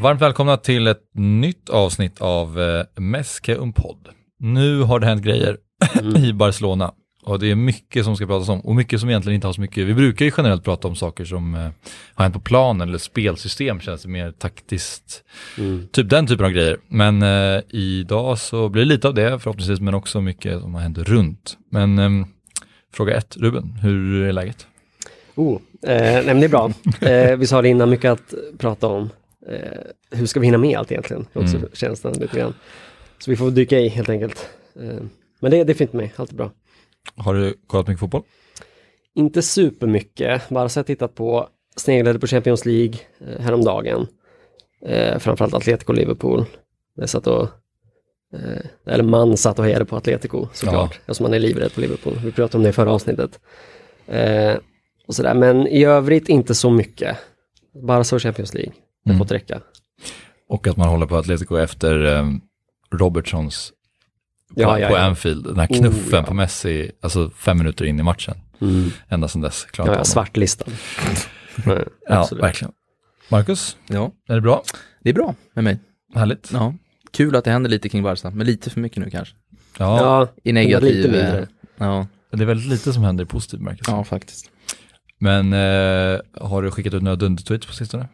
Varmt välkomna till ett nytt avsnitt av eh, Meske podd. Nu har det hänt grejer i Barcelona och det är mycket som ska pratas om och mycket som egentligen inte har så mycket. Vi brukar ju generellt prata om saker som eh, har hänt på planen eller spelsystem känns det mer taktiskt. Typ den typen av grejer. Men eh, idag så blir det lite av det förhoppningsvis men också mycket som har hänt runt. Men ehm, fråga ett, Ruben, hur är läget? Oh, eh, nej men det är bra. Eh, vi sa det innan, mycket att prata om. Eh, hur ska vi hinna med allt egentligen? Också Mm. känslan lite grann. Så vi får dyka i helt enkelt. Eh, men det, det är fint med mig, allt är bra. Har du kollat mycket fotboll? Inte supermycket, bara så jag tittat på, sneglade på Champions League eh, häromdagen. Eh, framförallt Atletico Liverpool. Jag satt och, eh, eller man satt och hejade på Atletico såklart, eftersom man är livrädd på Liverpool. Vi pratade om det i förra avsnittet. Eh, och sådär. Men i övrigt inte så mycket. Bara så Champions League. Det har Mm. fått räcka. Och att man håller på Atletico efter eh, Robertsons på, Ja, ja, på. Anfield, den här Oh, knuffen ja. på Messi, alltså fem minuter in i matchen. Ända sedan dess. Klarat Ja, ja, svartlistan. Nej, Ja, verkligen. Marcus, Ja, är det bra? det är bra med mig. Härligt. Ja. Kul att det händer lite kring Barca, men lite för mycket nu kanske. Ja, Ja, I negativ... lite eh. Ja, det är väldigt lite som händer i positiv bemärkelse. ja faktiskt. Men eh, har du skickat ut några dundertweets på sistone?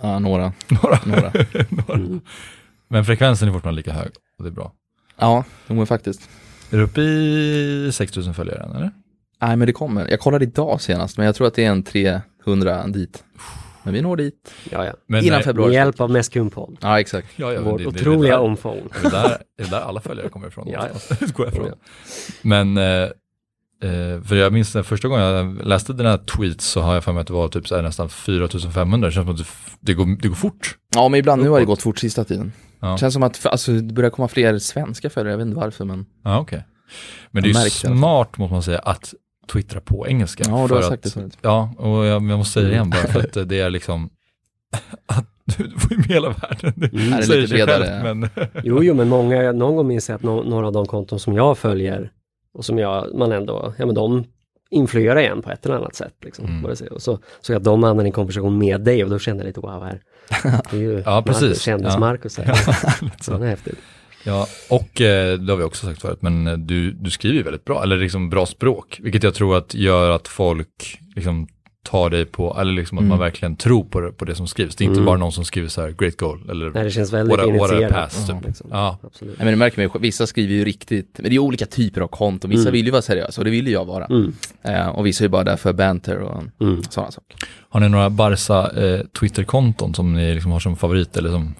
Ja, några. Några. några. Några. Mm. Men frekvensen är fortfarande lika hög och det är bra. Ja, jo, men faktiskt. Är du uppe i 6000 följare än, eller? Nej, men det kommer. Jag kollade idag senast, men jag tror att det är en 300 dit. Men vi når dit. Ja, ja. Men Innan nej, februari. Med hjälp av Meskumpodd. Ja, exakt. Ja, ja, Vårt det- det- det- otroliga det där- omfång. Det är där, det är där alla följare kommer ifrån. Ja, ja. jag ifrån. Ja. Men, eh, eh, för jag minns den första gången jag läste den här tweets så har jag för mig att det var typ så här nästan 4500. Det känns som att det, det, går, det går fort. Ja, men ibland nu har det gått fort sista tiden. Ja. Känns som att alltså, det börjar komma fler svenska följare, jag vet inte varför, men Ja, okej. Men det är ju smart måste man säga att twittra på engelska. ja, du för har att, sagt det förut. Ja, och jag, jag måste säga det igen bara för att det är liksom att du du får ju med hela världen. Det Mm. Är det säger lite sig bredare? självt, men Jo, jo, men många, någon gång minns jag att nå- några av de konton som jag följer och som jag, man ändå, ja men de influerar en på ett eller annat sätt. Liksom, Mm. Och så så att de använder en konversation med dig och då kände jag lite wow här. Det är ju Ja, precis. Marcus. Marcus här. så. Det är häftigt. Ja, och eh, det har vi också sagt förut, men eh, du, du skriver ju väldigt bra, eller liksom bra språk, vilket jag tror att gör att folk liksom tar dig på, eller liksom att Mm. man verkligen tror på det, på det som skrivs. Det är inte Mm. bara någon som skriver så här, great goal, eller Nej, det känns väldigt what a, what a pass, typ. Liksom. Ja, Absolut. Nej, men det märker man ju, vissa skriver ju riktigt, men det är olika typer av konton. Vissa Mm. vill ju vara seriösa och det vill ju jag vara. Mm. Eh, och vissa är ju bara där för banter och Mm. sådana saker. har ni några Barca eh, Twitter-konton som ni liksom har som favorit, eller som,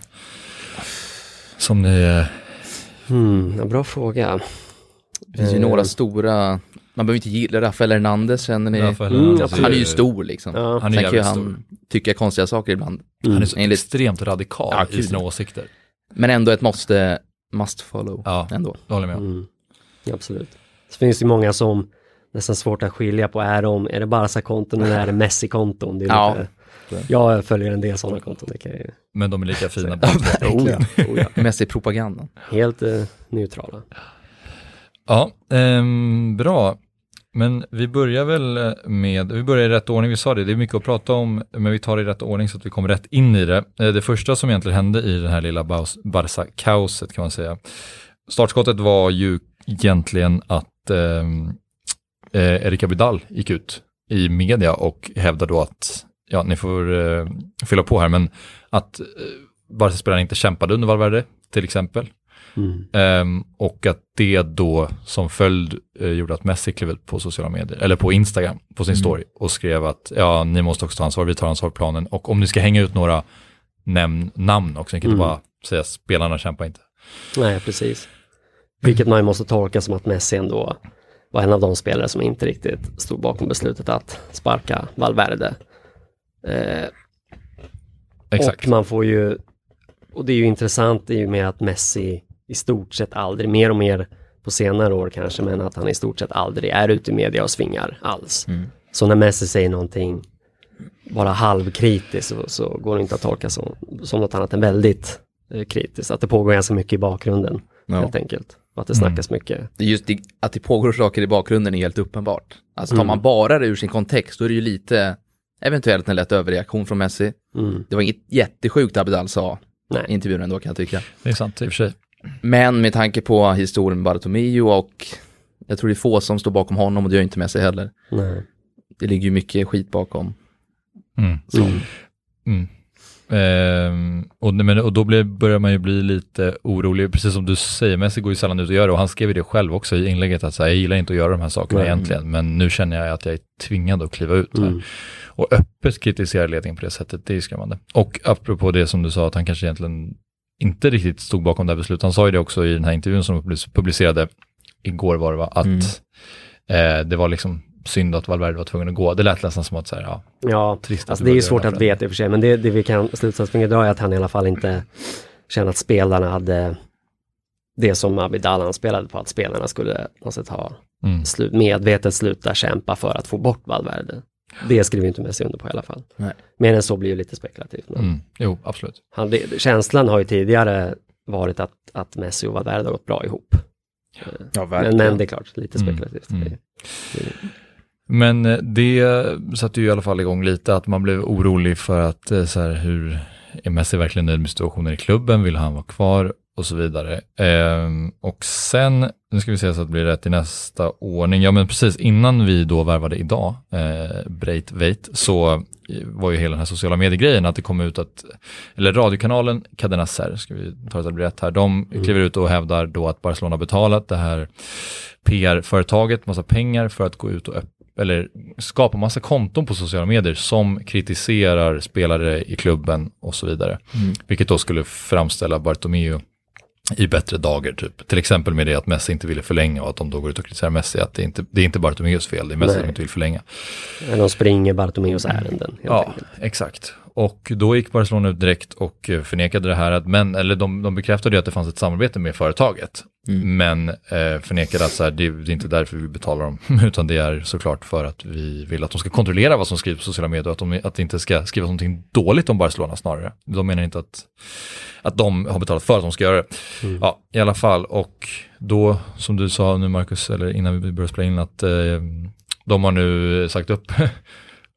som ni, eh, Mm, ja, bra fråga. Det finns ju Eh. några stora, man behöver inte gilla Rafael Hernandez, känner ni? Rafael Mm, Hernandez absolut. Han är ju stor liksom. Ja. Han är Sen kan ju han tycka konstiga saker ibland. han är så Enligt- extremt radikal Ja, i sina ja. åsikter. Men ändå ett måste, must follow Ja, ändå. det håller jag med om. Mm. Absolut. Så finns det ju många som nästan svårt att skilja på, är, de, är det Barca-konton eller är det Messi-konton? Det är Ja. lite, jag följer en del sådana konton, det kan ju... Men de är lika fina. Oh, ja. Oh, ja. Mest i propagandan. Helt eh, neutrala. Ja, ehm, bra. Men vi börjar väl eh, med, vi börjar i rätt ordning, vi sa det, det är mycket att prata om, men vi tar det i rätt ordning så att vi kommer rätt in i det. Eh, det första som egentligen hände i det här lilla Barca-kaoset kan man säga. Startskottet var ju egentligen att eh, eh, Erika Vidal gick ut i media och hävdade då att, ja ni får eh, fylla på här, men att eh, Barca-spelaren inte kämpade under Valverde till exempel. Mm. Ehm, och att det då som följd eh, gjorde att Messi klev ut på sociala medier, eller på Instagram, på sin story och skrev att ja, ni måste också ta ansvar, vi tar ansvar på planen och om ni ska hänga ut några, nämn namn också, ni kan inte Mm. bara säga spelarna kämpar inte. Nej, precis. Vilket man ju måste tolka som att Messi ändå var en av de spelare som inte riktigt stod bakom beslutet att sparka Valverde. Eh, Exakt. Och man får ju, och det är ju intressant i och med att Messi i stort sett aldrig, mer och mer på senare år kanske, men att han i stort sett aldrig är ute i media och svingar alls. Mm. Så när Messi säger någonting bara halvkritiskt så, så går det inte att tolka som, som något annat än väldigt eh, kritiskt. Att det pågår ganska mycket i bakgrunden Ja. helt enkelt. Och att det Mm. snackas mycket. Det är Just det, att det pågår saker i bakgrunden är helt uppenbart. Alltså tar Mm. man bara det ur sin kontext, då är det ju lite eventuellt en lätt överreaktion från Messi. Mm. Det var inget jättesjukt Abidal sa Nej. intervjun ändå kan jag tycka. Det är sant i och för sig. Men med tanke på historien Bartomeu och jag tror det är få som står bakom honom och det gör inte med sig heller. Nej. Det ligger ju mycket skit bakom. Mm. Mm. Mm. Ehm, och, men, och då blir, börjar man ju bli lite orolig, precis som du säger, Messi går ju sällan ut och gör det och han skrev ju det själv också i inlägget att så här, jag gillar inte att göra de här sakerna Nej. egentligen, men nu känner jag att jag är tvingad att kliva ut här. Mm. Och öppet kritisera ledningen på det sättet, det är skrämmande. Och apropå det som du sa, att han kanske egentligen inte riktigt stod bakom det här beslutet, han sa ju det också i den här intervjun som de publicerade igår var det va, att Mm. eh, det var liksom synd att Valverde var tvungen att gå. Det lät nästan som att så här, ja, Ja, trist alltså det är ju svårt att veta i och för sig, men det, det vi kan slutsatsen vi kan dra är att han i alla fall inte känner att spelarna hade det som Abidal spelade på, att spelarna skulle sätt ha Mm. slu, medvetet sluta kämpa för att få bort Valverde. Det skriver inte Messi under på i alla fall. Nej. Mer än så blir ju lite spekulativt. Men Mm. Jo, absolut. han, det, känslan har ju tidigare varit att, att Messi och Valverde har gått bra ihop. Ja, Men, men det är klart, lite Mm, spekulativt. mm. Men eh, det satte ju i alla fall igång lite att man blev orolig för att eh, så här, hur är Messi verkligen nöjd med situationen i klubben? Vill han vara kvar? Och så vidare. Ehm, och sen, nu ska vi se så att det blir rätt i nästa ordning. Ja men precis innan vi då värvade idag, eh, Breit Veit, så eh, var ju hela den här sociala mediegrejen att det kom ut att, eller radiokanalen Cadena Ser, ska vi ta det att det blir rätt här, de kliver ut och hävdar då att Barcelona betalat det här PR-företaget massa pengar för att gå ut och öpp- eller skapa massa konton på sociala medier som kritiserar spelare i klubben och så vidare. Mm. Vilket då skulle framställa Bartomeu i bättre dagar typ. Till exempel med det att Messi inte ville förlänga och att de då går ut och kritiserar Messi att det inte det är inte Bartomeus fel, det är Messi Nej. som inte vill förlänga. När de springer Bartomeus ärenden. Ja, enkelt. exakt. Och då gick Barcelona ut direkt och eh, förnekade det här, att, men, eller de, de bekräftade ju att det fanns ett samarbete med företaget. Mm. Men eh, förnekade att så här, det, det är inte därför vi betalar dem, utan det är såklart för att vi vill att de ska kontrollera vad som skrivs på sociala medier och att, de, att det inte ska skrivas någonting dåligt om Barcelona snarare. De menar inte att, att de har betalat för att de ska göra det. Mm. Ja, i alla fall. Och då, som du sa nu Marcus, eller innan vi började spela in, att eh, de har nu sagt upp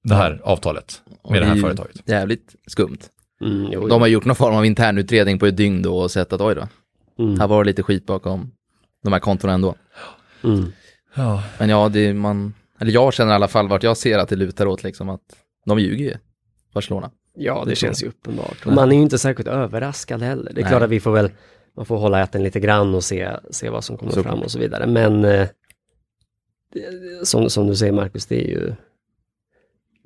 det här avtalet med det här är ju företaget. Jävligt skumt. Mm, jo, De har gjort någon form av internutredning på ett dygn då och sett att oj då, mm, här var det lite skit bakom de här kontona ändå. mm. Ja, Men ja, det är man, eller jag känner i alla fall vart jag ser att det lutar åt liksom att de ljuger ju, Barcelona. Ja, det Det känns ju uppenbart. Och man är ju inte särskilt överraskad heller. Det är Nej. klart att vi får väl, man får hålla äten lite grann och se, se vad som kommer Såklart. fram och så vidare. Men eh, det, som, som du säger Marcus, det är ju,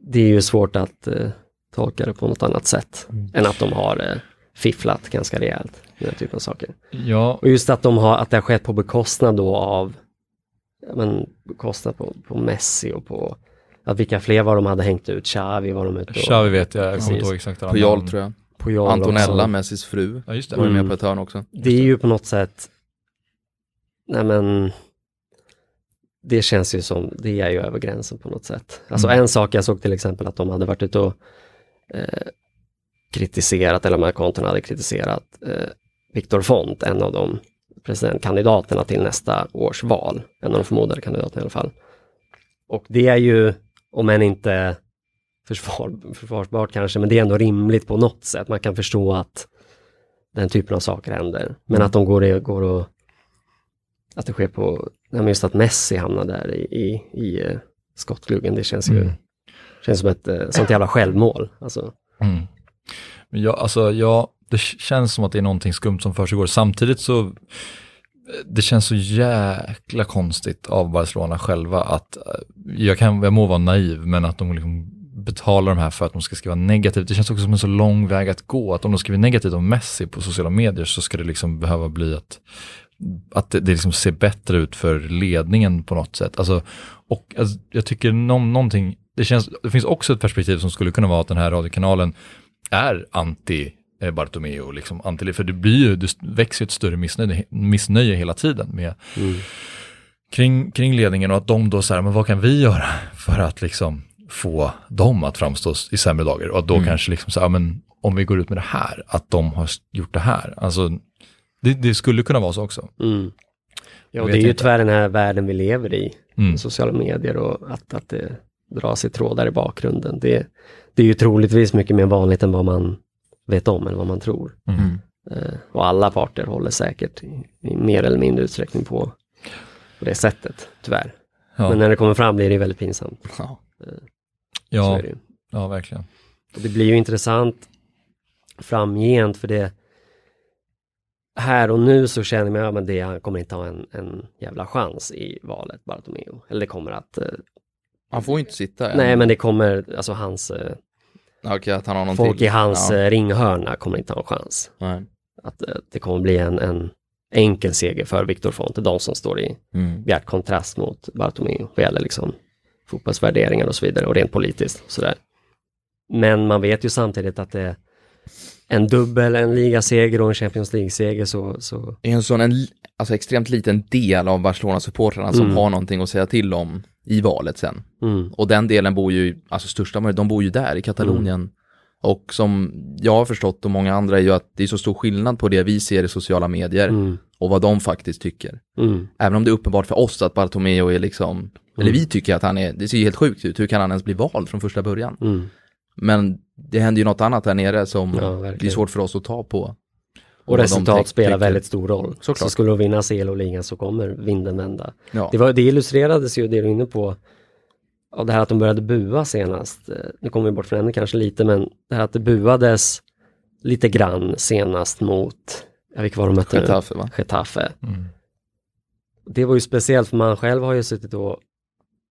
det är ju svårt att eh, tolka det på något annat sätt Mm. än att de har eh, fifflat ganska rejält med den typen av saker. ja, Och just att, de har, att det har skett på bekostnad då av, men, bekostnad på, på Messi och på, att vilka fler var de hade hängt ut, Xavi var de ute och, Xavi vet jag, jag kommer inte Precis. ihåg exakt namn. tror jag. Puyol Antonella, också. Messis fru, Ja, just det. var ju med Mm. på ett hörn också. Det är ju på något sätt, nej men, det känns ju som, det är ju över gränsen på något sätt. Alltså Mm. en sak, jag såg till exempel att de hade varit ute och eh, kritiserat, eller de här kontona hade kritiserat eh, Viktor Font, en av de presidentkandidaterna till nästa års val. En av de förmodade kandidaterna i alla fall. Och det är ju, om än inte försvar, försvarsbart kanske, men det är ändå rimligt på något sätt. Man kan förstå att den typen av saker händer. Men Mm. att de går, går och att det sker på, nej, men just att Messi hamnar där i, i, i eh, skottgluggen, det känns ju Mm. känns som ett eh, sånt jävla självmål. Alltså, Mm. Men jag, alltså, jag, det känns som att det är någonting skumt som försiggår. Samtidigt så, det känns så jäkla konstigt av Barcelona själva att, eh, jag, kan, jag må vara naiv, men att de liksom betalar de här för att de ska skriva negativt. Det känns också som en så lång väg att gå, att om de skriver negativt om Messi på sociala medier så ska det liksom behöva bli att, att det, det liksom ser bättre ut för ledningen på något sätt. Alltså, och alltså, jag tycker någon, någonting, det, känns, det finns också ett perspektiv som skulle kunna vara att den här radiokanalen är anti eh, Bartomeu, liksom anti, för det blir ju, det växer ett större missnöje, missnöje hela tiden med kring, kring ledningen och att de då så här, men vad kan vi göra för att liksom få dem att framstå i sämre dagar och att då Mm. kanske liksom så här, men om vi går ut med det här, att de har gjort det här. Alltså, det, det skulle kunna vara så också. mm. Ja, och det är ju inte. tyvärr den här världen vi lever i, Mm. sociala medier och att, att det dras i trådar i bakgrunden. Det, det är ju troligtvis mycket mer vanligt än vad man vet om eller vad man tror. Mm. Eh, och alla parter håller säkert i, i mer eller mindre utsträckning på, på det sättet, tyvärr. Ja, Men när det kommer fram blir det väldigt pinsamt. Ja. Så ja, är det ju. ja, verkligen. Och det blir ju intressant framgent för det här och nu så känner jag att det han kommer inte ha en, en jävla chans i valet, Bartomeu. Eller det kommer att, eh, Han får inte sitta nej men det kommer, alltså hans, eh, Okej, att han har någonting. folk i hans Ja. eh, ringhörna kommer inte ha en chans. Nej. Att det kommer bli en, en enkel seger för Viktor Fonte, de som står i Mm. bjärt kontrast mot Bartomeu vad gäller liksom fotbollsvärderingar och så vidare och rent politiskt. och Sådär. Men man vet ju samtidigt att det en dubbel, en ligaseger och en Champions League-seger så, så är en sån en, alltså extremt liten del av Barcelona-supportrarna som Mm. har någonting att säga till om i valet sen. mm, Och den delen bor ju, alltså största de bor ju där i Katalonien. Och som jag har förstått och många andra är ju att det är så stor skillnad på det vi ser i sociala medier mm, och vad de faktiskt tycker. mm, Även om det är uppenbart för oss att Bartomeu är liksom, eller vi tycker att han är, det ser ju helt sjukt ut, hur kan han ens bli vald från första början? mm. Men det händer ju något annat där nere som Ja, blir svårt för oss att ta på. Och de resultat spelar väldigt stor roll. Såklart. Så skulle de vinna CL-ligan så kommer vinden vända. Ja. Det, var, det illustrerades ju, det du är inne på, av det här att de började bua senast. Eh, Nu kommer vi bort från ämnet kanske lite, men det här att det buades lite grann senast mot, ja, vilka var de mötte nu? Getafe va? Getafe. Mm. Det var ju speciellt för man själv har ju suttit och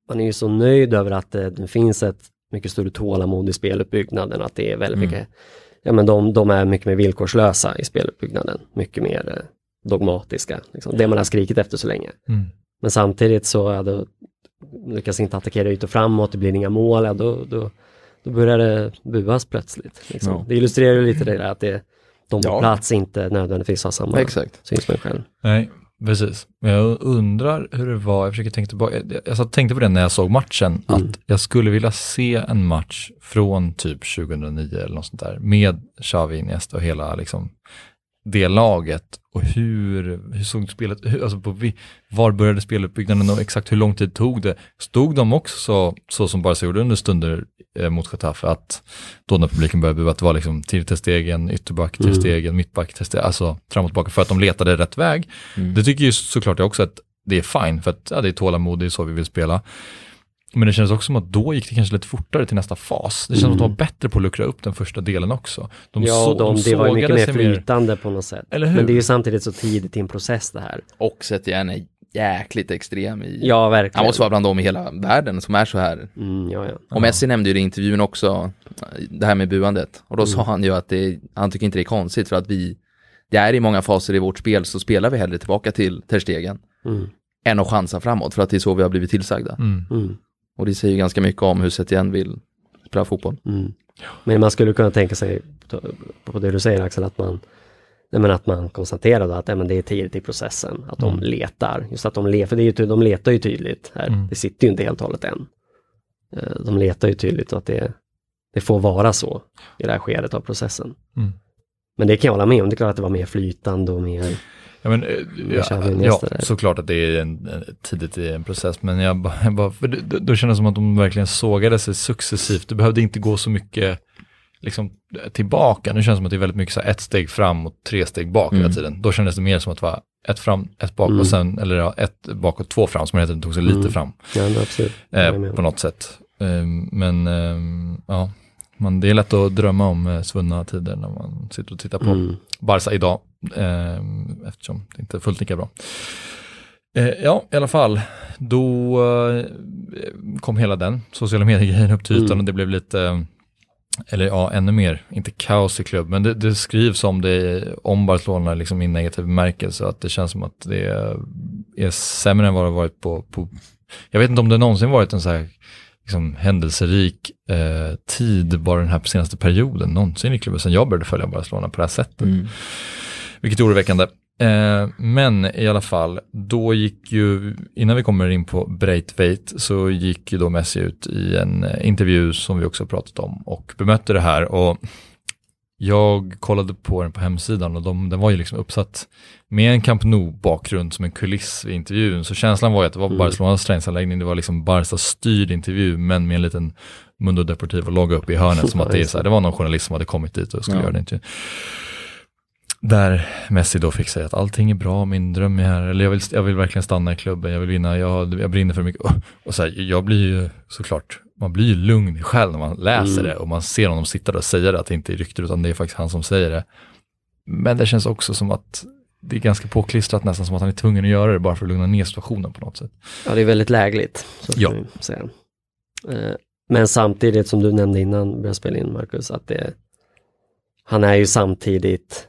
man är ju så nöjd över att det, det finns ett mycket större tålamod i speluppbyggnaden, att det är väldigt Mm. mycket, ja men de, de är mycket mer villkorslösa i speluppbyggnaden, mycket mer eh, dogmatiska, liksom. det man har skrikit efter så länge. Mm. Men samtidigt så ja, då lyckas inte attackera ut och framåt, det blir inga mål, ja, då, då, då börjar det buas plötsligt. Liksom. Ja. Det illustrerar lite det där att det, de på Ja. plats inte nödvändigtvis har samma Exakt. synsmål själv. Nej, precis. Men jag undrar hur det var, jag försöker tänka tillbaka, jag, tänkte på det när jag såg matchen, Mm. att jag skulle vilja se en match från typ 2009 eller något sånt där, med Xavi, Iniesta och hela liksom det laget och hur, hur såg spelet, hur, alltså på, var började speluppbyggnaden och exakt hur lång tid tog det? Stod de också så, så som Barca gjorde under stunder eh, mot Getafe, att då när publiken började bua, att det var liksom till stegen, ytterback till Mm. stegen, mittback till stegen, alltså fram och tillbaka för att de letade rätt väg. Mm. Det tycker ju såklart jag också att det är fine, för att ja, det är tålamod, det är så vi vill spela. Men det känns också som att då gick det kanske lite fortare till nästa fas. Det känns som att de var bättre på att luckra upp den första delen också. De ja, så- de, de det var ju mycket mer flytande på något sätt. Eller hur? Men det är ju samtidigt så tidigt i en process det här. Och Setien är jäkligt extrem i, Ja, verkligen. han måste vara bland dem i hela världen som är så här. Mm, ja, ja. Och Messi nämnde ju det i intervjun också, det här med buandet. Och då Mm. sa han ju att det, han tycker inte det är konstigt för att vi, det är i många faser i vårt spel så spelar vi hellre tillbaka till Ter Stegen Mm, än att chansa framåt för att det är så vi har blivit tillsagda. Mm. Och det säger ju ganska mycket om hur Setien vill spela fotboll. mm. Men man skulle kunna tänka sig, på det du säger Axel, att man, men att man konstaterar då att men det är tidigt i processen, att de Mm. letar. Just att de letar, för det är ju, de letar ju tydligt här. Mm. Det sitter ju inte helt och hållet än. Eh, De letar ju tydligt och att det, det får vara så i det här skedet av processen. Mm. Men det kan jag hålla med om, det är klart att det var mer flytande och mer Ja, men, eh, ja, ja, såklart att det är en, tidigt i en process, men jag, bara- för det, då- kändes det som att de verkligen sågade sig successivt. Det behövde inte gå så mycket liksom, tillbaka. Nu känns det som att det är väldigt mycket så här, ett steg fram och tre steg bak hela Mm. tiden. Då kändes det mer som att det var ett fram, ett bak Mm. och sen, eller ja, ett bak och två fram, som hela tiden tog sig lite Mm. fram Ja, absolut. Eh, på något sätt. Eh, men eh, ja, man, det är lätt att drömma om eh, svunna tider när man sitter och tittar på Mm. Barca idag, eh, eftersom det inte är fullt lika bra. Eh, ja, i alla fall, då eh, kom hela den sociala medier-grejen upp till ytan Mm. och det blev lite, eh, eller ja, ännu mer, inte kaos i klubb, men det, det skrivs om det, om Barcelona liksom i negativ bemärkelse, att det känns som att det är sämre än vad det varit på, på jag vet inte om det någonsin varit en så här liksom, händelserik eh, tid bara den här senaste perioden någonsin i klubben, sen jag började följa Barcelona på det här sättet. Mm. Vilket är oroväckande. Eh, men i alla fall, då gick ju, innan vi kommer in på Breitveit, så gick ju då Messi ut i en eh, intervju som vi också pratat om och bemötte det här. Och jag kollade på den på hemsidan och de, den var ju liksom uppsatt med en Camp Nou-bakgrund som en kuliss i intervjun. Så känslan var ju att det var Mm. Barcelonas träningsanläggning, det var liksom Barca styrd intervju, men med en liten Mundo Deportivo-logga uppe i hörnet, som att det, är så här, det var någon journalist som hade kommit dit och skulle Ja. göra den intervjun. Där Messi då fick säga att allting är bra, min dröm är här, eller jag vill, jag vill verkligen stanna i klubben, jag vill vinna, jag, jag brinner för mycket. Och, och så här, jag blir ju såklart, man blir ju lugn själv när man läser Mm. det och man ser honom sitta där och säga det, att det inte är rykten utan det är faktiskt han som säger det. Men det känns också som att det är ganska påklistrat nästan som att han är tvungen att göra det bara för att lugna ner situationen på något sätt. Ja, det är väldigt lägligt. Så Ja. Eh, Men samtidigt som du nämnde innan vi började spela in Marcus, att det, han är ju samtidigt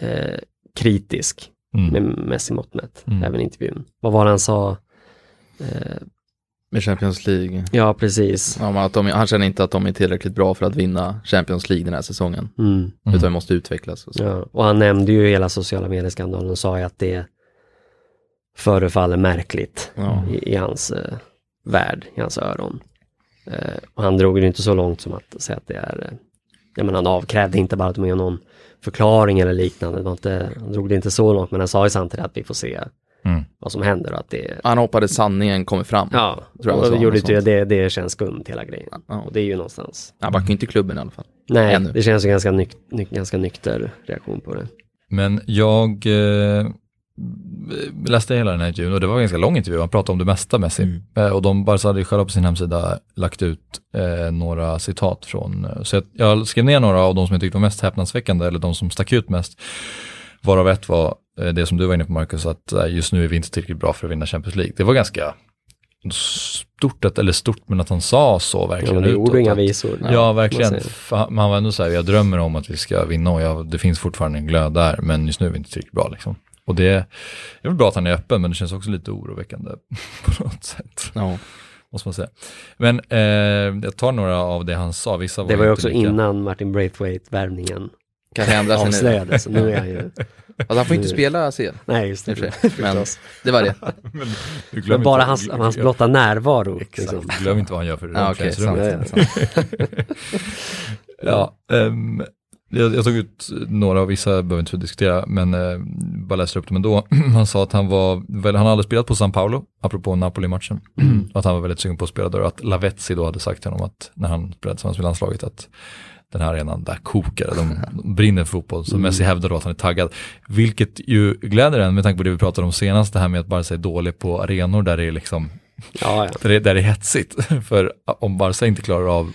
eh, kritisk Mm. med Messi mått mätt, Mm. även i intervjun. Vad var det han sa? Eh, Med Champions League. ja, precis. Ja, att de, han känner inte att de är tillräckligt bra för att vinna Champions League den här säsongen. Mm. Mm. Utan de måste utvecklas. Och så. Ja. Och han nämnde ju hela sociala medieskandalen och sa ju att det förefaller märkligt Ja. i, i hans eh, värld, i hans öron. Eh, och han drog det inte så långt som att säga att det är, eh, jag menar han avkrävde inte bara att de gör någon förklaring eller liknande, inte, han drog det inte så långt, men han sa ju samtidigt att vi får se Mm. vad som händer och att det, Han hoppades sanningen kommer fram. ja, Tror jag och gjorde något det, det, det känns skumt hela grejen. Ja. Och det är ju någonstans, Han backar inte i klubben i alla fall. nej, Ännu. det känns ju ganska, nyk, nyk, ganska nykter reaktion på det. Men jag eh, läste hela den här intervjun och det var en ganska lång intervju, han pratade om det mesta Messi. Mm. Eh, och de bara så hade själva på sin hemsida lagt ut eh, några citat från, eh, så jag, jag skrev ner några av de som jag tyckte var mest häpnadsväckande eller de som stack ut mest. Varav ett var eh, det som du var inne på Marcus, att eh, just nu är vi inte tillräckligt bra för att vinna Champions League. Det var ganska stort, att- eller stort men att han sa så Ja, verkligen. men det utåt, och inga visor. Ja, man verkligen. han var ändå så här, jag drömmer om att vi ska vinna och jag, det finns fortfarande en glöd där, men just nu är vi inte tillräckligt bra liksom. Och det, är väl bra att han är öppen, men det känns också lite oroväckande på något sätt, Ja. måste man säga. Men eh, jag tar några av det han sa, vissa var Det var ju också lika- innan Martin Braithwaite-värvningen Kanske nu. avslöjades. Så nu är han ju... Alltså, han får inte Nu- spela CL. Nej, just det. Men det var det. Du glöm Men bara hans, glöm- hans blotta närvaro. Exakt, Liksom. glöm inte vad han gör för Ja, okej, sant, sant. Ja, ehm, jag, jag tog ut några av vissa, behöver inte diskutera, men eh, bara läser upp dem ändå. han sa att han var, väl, han hade spelat på San Paolo, apropå Napoli-matchen, och att han var väldigt sugen på att spela där och att Lavezzi då hade sagt till honom att när han spelade tillsammans med landslaget att den här arenan där kokar, de, de brinner för fotboll, så Messi hävdar då att han är taggad. Vilket ju gläder en med tanke på det vi pratade om senast, det här med att Barca är dålig på arenor där det är liksom Ja, ja. där det, där det är hetsigt. För om Barca inte klarar av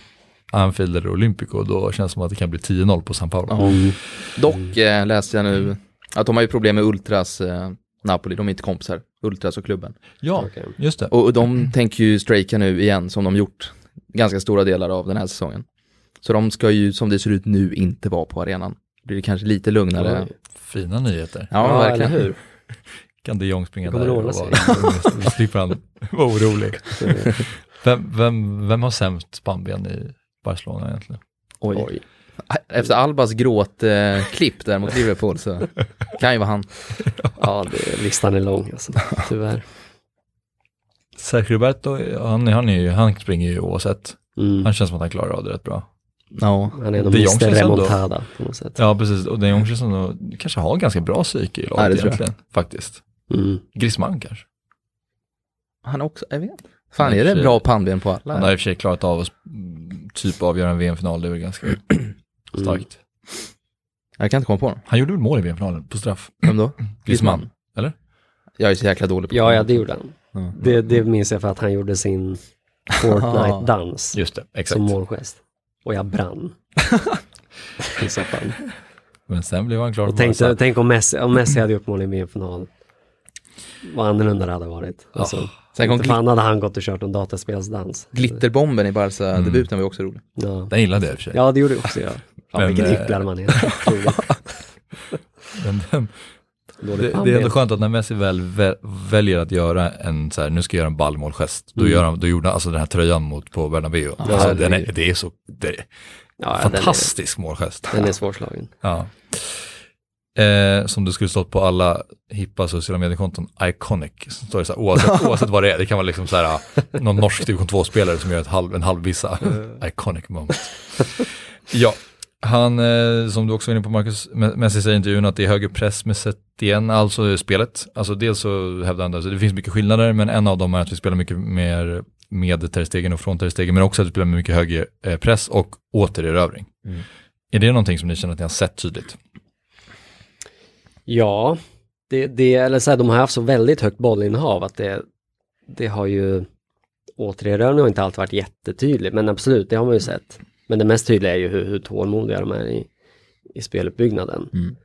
Anfield eller Olympico, då känns det som att det kan bli 10-0 på San Paolo. Ja. Dock eh, läste jag nu att de har ju problem med Ultras, eh, Napoli, de är inte kompisar, Ultras och klubben. Ja, Okej. just det. Och, och de tänker ju strejka nu igen, som de gjort ganska stora delar av den här säsongen. Så de ska ju, som det ser ut nu, inte vara på arenan. Det blir kanske lite lugnare. Oj. Fina nyheter. Ja, Ja, verkligen. eller hur? Kan de Jong springa Det där och vara, slipper han vara orolig. Vem, vem, vem har sämst pannben i Barcelona egentligen? Oj. Oj. Efter Albas gråtklipp eh, där mot Liverpool så kan ju vara han. Ja, det, listan är lång alltså, tyvärr. Sergio Roberto, han, han, är ju, han springer ju oavsett. Mm. Han känns som att han klarar av det rätt bra. Ja, Han är nog De Mr Remontada på något sätt. Ja, precis. Och den Jong känns som kanske har ganska bra psyke i laget egentligen. Faktiskt. Mm. Griezmann kanske. han är också, jag vet inte. Fan är det bra pannben på alla? Han har i och för sig klarat av att mm, typ avgöra en VM-final, det är väl ganska starkt. Jag kan inte komma på honom. Han gjorde väl mål i VM-finalen på straff? Vem då? Griezmann, eller? Jag är så jäkla dålig på Ja, ja, det gjorde han. Ja. Det, det minns jag för att han gjorde sin Fortnite-dans Just det, exakt. som målgest. Och jag brann. I så fall. Men sen blev han klar Och tänk, tänk om Messi, om Messi hade gjort mål i VM-final. Vad annorlunda det hade varit. Alltså, Sen kom inte fan hade han gått och kört en dataspelsdans. Glitterbomben i Barca-debuten var ju också rolig. Ja. Den gillade jag i och för sig. ja, det gjorde också jag. Ja, Men, vilken eh, hycklare man är. Men den, det, det är ändå skönt att när Messi väl vä- väljer att göra en så här, nu ska jag göra en ballmålgest, då, Mm. gör han, då gjorde han alltså den här tröjan mot på Bernabéu. Ja, alltså, det den är- det är så, det är Ja, den är- fantastisk målgest. Den är svårslagen. Ja. Eh, som det skulle stått på alla hippa sociala mediekonton, iconic. Så står det så här, oavsett, oavsett vad det är, det kan vara liksom så här, någon norsk division 2-spelare som gör ett halv, en halvvissa iconic moment. Ja, Han, eh, som du också var inne på Marcus, Me- Messi säger i intervjun att det är högre press med Setien, alltså spelet. Alltså dels så hävdar han det, så det finns mycket skillnader, men en av dem är att vi spelar mycket mer med Ter Stegen och från Ter Stegen, men också att vi spelar med mycket högre eh, press och återerövring. Mm. Är det någonting som ni känner att ni har sett tydligt? Ja, det, det, eller så här, de har haft så väldigt högt bollinnehav att det, det har ju återerövringen har inte alltid varit jättetydlig, men absolut, det har man ju sett. Men det mest tydliga är ju hur, hur tålmodiga de är i, i speluppbyggnaden. Mm.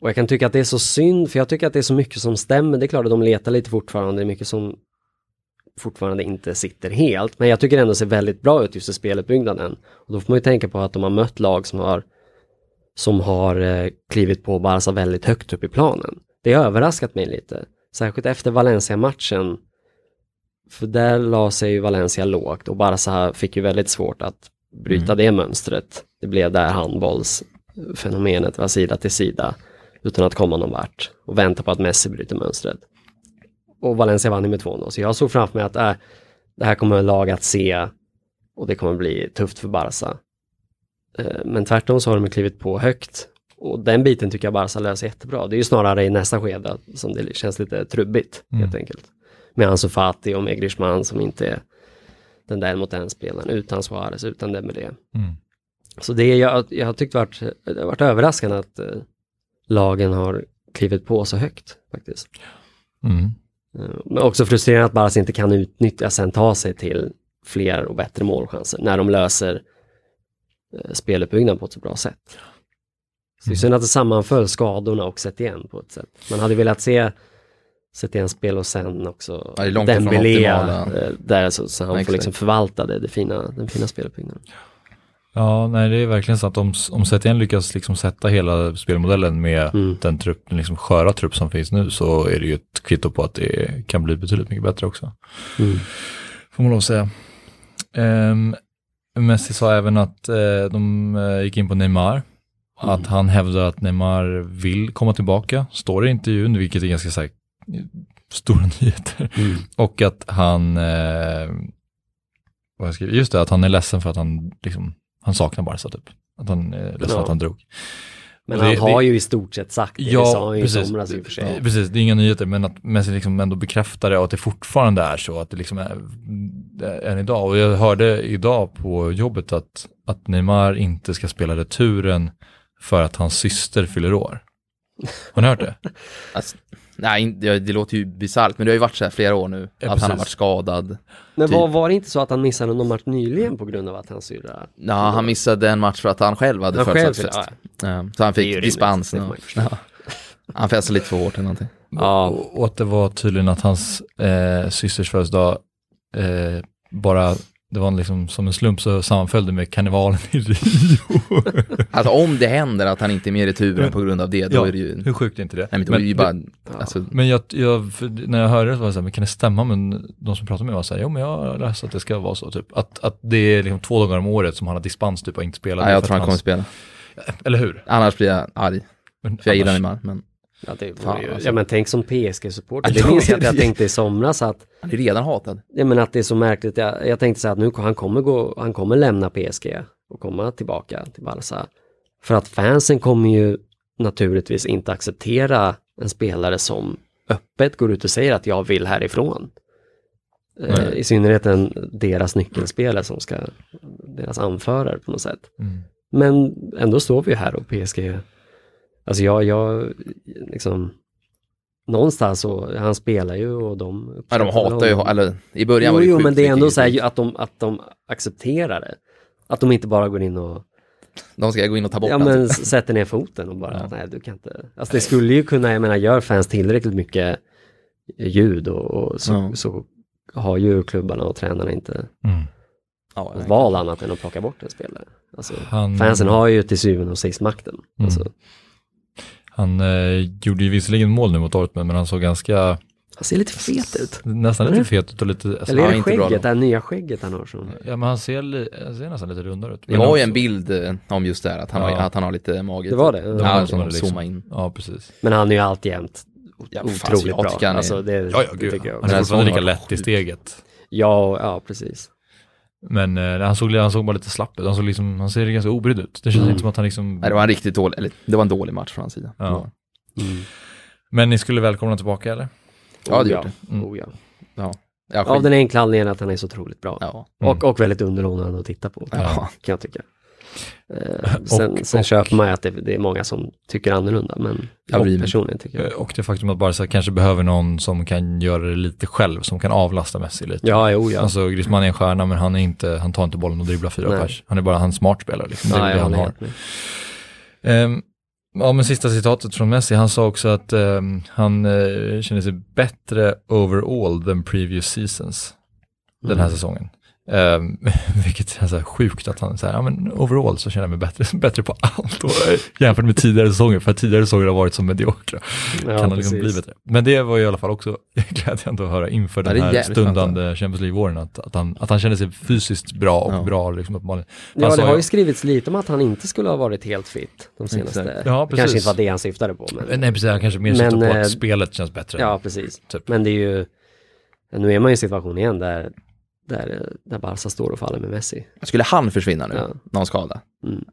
Och jag kan tycka att det är så synd, för jag tycker att det är så mycket som stämmer. Det är klart att de letar lite fortfarande, det är mycket som fortfarande inte sitter helt. Men jag tycker ändå ser väldigt bra ut just i speluppbyggnaden. Och då får man ju tänka på att de har mött lag som har som har eh, klivit på Barca väldigt högt upp i planen. Det har överraskat mig lite. Särskilt efter Valencia-matchen. För där la sig ju Valencia lågt och Barca fick ju väldigt svårt att bryta det mönstret. Det blev där handbollsfenomenet var sida till sida utan att komma någon vart och vänta på att Messi bryter mönstret. Och Valencia vann ju med 2-0, så jag såg framför mig att äh, det här kommer lag att se och det kommer bli tufft för Barca. Eh, Men tvärtom så har de klivit på högt och den biten tycker jag Barca löser jättebra. Det är ju snarare i nästa skede som det känns lite trubbigt helt enkelt. Med Ansu Fati och med Griezmann som inte är den där mot den spelaren utan Suarez, utan Dembélé. Mm. Så det jag, jag har tyckt varit, det har varit överraskande att eh, lagen har klivit på så högt faktiskt. Mm. Eh, Men också frustrerande att Barca inte kan utnyttja, sen ta sig till fler och bättre målchanser när de löser speluppbyggnaden på ett så bra sätt. Så det är synd att det sammanföll skadorna och sett igen på ett sätt. Man hade velat se sett igen spel och sen också Ja, det Dembélé eh, där så, så han får Exakt. liksom förvalta det, det fina, den fina speluppbyggnaden. Ja, nej det är verkligen så att om, om Setien lyckas liksom sätta hela spelmodellen med Mm. den trupp, den liksom sköra trupp som finns nu så är det ju ett kvitto på att det kan bli betydligt mycket bättre också. Mm. Får man lov att säga. Um, Messi sa även att eh, de eh, gick in på Neymar. Att han hävdar att Neymar vill komma tillbaka, står i intervjun, vilket är ganska så här, stora nyheter. Mm. Och att han, eh, vad skriver, just det, att han är ledsen för att han, liksom, han saknar Barca typ. Att han är ledsen Ja. att han drog. Men han det- har det- ju i stort sett sagt det, det sa han ju i somras i och för sig. Ja, Precis, det är inga nyheter, men att Messi liksom ändå bekräftar det och att det fortfarande är så, att det liksom är är än idag. Och jag hörde idag på jobbet att, att Neymar inte ska spela returen för att hans syster fyller år. Har ni hört det? Alltså, nej, det, låter ju bisarrt, men det har ju varit så här flera år nu. Ja, att han har precis. varit skadad. Men typ. var, var det inte så att han missade någon match nyligen på grund av att hans syrra... Ja, han missade en match för att han själv hade Han födelsedagsfest. ja, så han fick dispens. Han festade lite för hårt eller någonting. Ja. Och, och att det var tydligen att hans eh, systers födelsedag eh, bara, det var liksom som en slump så sammanföll det med karnevalen i Rio. Alltså om det händer att han inte är med i returen på grund av det, då Ja, är det ju... Hur sjukt är inte det? Nej men är det ju bara, alltså, Men jag, jag, när jag hörde det så var det så här, men kan det stämma? Men de som pratade med mig var så här, jo men jag har läst att det ska vara så typ. Att, att det är liksom två dagar om året som han har dispens typ och inte spelar. ja, jag tror han kommer spela. Eller hur? Annars blir jag arg, Men för jag gillar annars- Neymar, men Ja, det Fan, ju, alltså. ja men tänk som PSG-supporter. Det minns jag att jag tänkte i somras att, han är redan hatad. ja men att det är så märkligt. Jag, jag tänkte så här att nu han kommer gå, han kommer lämna PSG och komma tillbaka till Barca. För att fansen kommer ju naturligtvis inte acceptera en spelare som öppet går ut och säger att jag vill härifrån. Eh. I synnerhet en, deras nyckelspelare som ska, deras anförare på något sätt. Mm. Men ändå står vi här och PSG, alltså jag, jag liksom, någonstans så, han spelar ju och de Ja, de hatar ju, eller i början Jo, var det jo, men det är ändå så här att de, att de accepterar det. Att de inte bara går in och De ska gå in och ta bort ja, han, men sätter ner foten och bara, nej du kan inte. Alltså det skulle ju kunna, jag menar gör fans tillräckligt mycket ljud och, och så, Ja. så har ju klubbarna och tränarna inte Mm. Ja, val annat än att plocka bort en spelare. Alltså, Han, fansen har ju till syvende och sist makten. Mm. Alltså, han eh, gjorde ju visserligen mål nu mot Dortmund, men han såg ganska, han ser lite fet ut. nästan lite fet ut och lite, alltså, Eller är ja, det skägget, det här nya skägget han har som... ja men han ser, li, han ser nästan lite rundare ut. Det var ju en bild eh, om just det här, att han, har, Ja. att han har lite mage. Det var det? De Ja, har som det liksom. zoomar in. Ja, precis. Men han är ju alltjämt Ja, otroligt bra. tycker han är- Alltså, det, Ja, ja, det gud. tycker jag Han är fortfarande lika lätt i steget. Ja, ja, precis. Men eh, han, såg, han såg bara lite slapp ut, han, såg liksom, han ser ganska obrydd ut. Det känns Mm. inte som att han liksom... Nej, det var en riktigt dålig, eller det var en dålig match från hans sida. Ja. Mm. Men ni skulle välkomna tillbaka eller? Ja, det Oh, gjort det. Mm. Oh, ja. Ja, ja, Av den enkla anledningen att han är så otroligt bra. ja. Mm. Och, och väldigt underhållande att titta på, Ja. kan jag tycka. Eh, sen Och- sen och- köper man ju att det, det är många som tycker annorlunda, men Ja, jag vi- personligen tycker jag. Eh, Och det faktum att Barca kanske behöver någon som kan göra det lite själv, som kan avlasta Messi lite. Ja, jo, ja. Alltså Griezmann är en stjärna men han, är inte, han tar inte bollen och dribblar fyra Nej. pers. Han är bara en smart spelare. Liksom. Det är ja, det han har. Ehm, ja men sista citatet från Messi, han sa också att ehm, han uh, känner sig bättre overall than previous seasons den här Mm. säsongen. Ehm, vilket är så sjukt att han säger, ja men overall så känner jag mig bättre, bättre på allt och, eh, jämfört med tidigare säsonger, för tidigare säsonger har varit så mediokra. Ja, kan han liksom precis. bli bättre. Men det var i alla fall också glädjande att höra inför Ja, den här stundande Champions League-våren, att, att, han, att han känner sig fysiskt bra och Ja. bra liksom uppenbarligen. Ja, sa det har ju- skrivits lite om att han inte skulle ha varit helt fit de senaste. Ja, det kanske precis. inte var det han syftade på. Men, Nej precis, han kanske mer syftar på att spelet känns bättre. ja, precis. Typ. Men det är ju, nu är man i en situation igen där, där, där Barca står och faller med Messi. Skulle han försvinna nu, Ja. någon skada, Mm.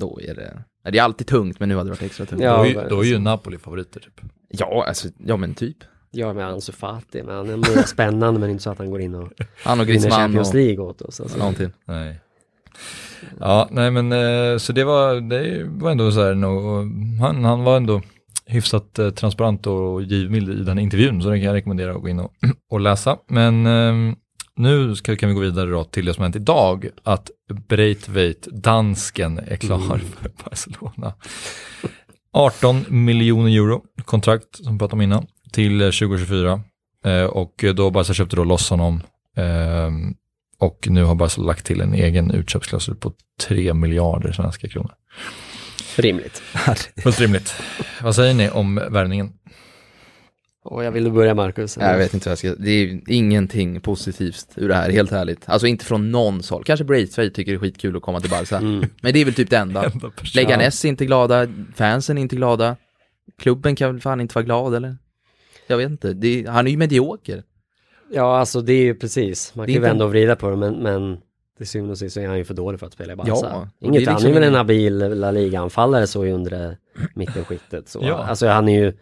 då är det, det är alltid tungt, men nu hade det varit extra tungt. Ja, då, är, då är ju Napoli favoriter typ. Ja, alltså, ja men typ. Ja, med Ansu Fati, men han är mer spännande, men inte så att han går in och Han och vinner Champions och League åt oss. Alltså. någonting. Nej. Ja, nej men eh, så det var, det var ändå så här, nog, han, han var ändå hyfsat eh, transparent och givmild i den intervjun, så den kan jag rekommendera att gå in och, och läsa. Men eh, nu ska, kan vi gå vidare då till det som hänt idag, att Breitveit, dansken, är klar Mm. för Barcelona. 18 miljoner euro kontrakt, som vi pratade om innan, till eh, 2024. Eh, och då Barca köpte då loss honom ehm, och nu har Barca lagt till en egen utköpsklausul på 3 miljarder svenska kronor. Rimligt. Fullt rimligt. Vad säger ni om värvningen? Och jag vill börja Marcus. Jag vet inte vad jag ska, det är ingenting positivt ur det här, helt ärligt. Alltså inte från någon håll. Kanske Braithwaite tycker det är skitkul att komma till Barca. Mm. Men det är väl typ det enda. Leganes är inte glada, fansen är inte glada. Klubben kan väl fan inte vara glad eller? Jag vet inte, det är, han är ju medioker. Ja, alltså det är ju precis. Man kan ju inte- vända och vrida på det, men, men till syvende och sist så är han ju för dålig för att spela i Barca. Ja, Inget, han liksom är väl en habil La Liga-anfallare så i undre mittenskiktet. Så. Ja. Alltså han är ju,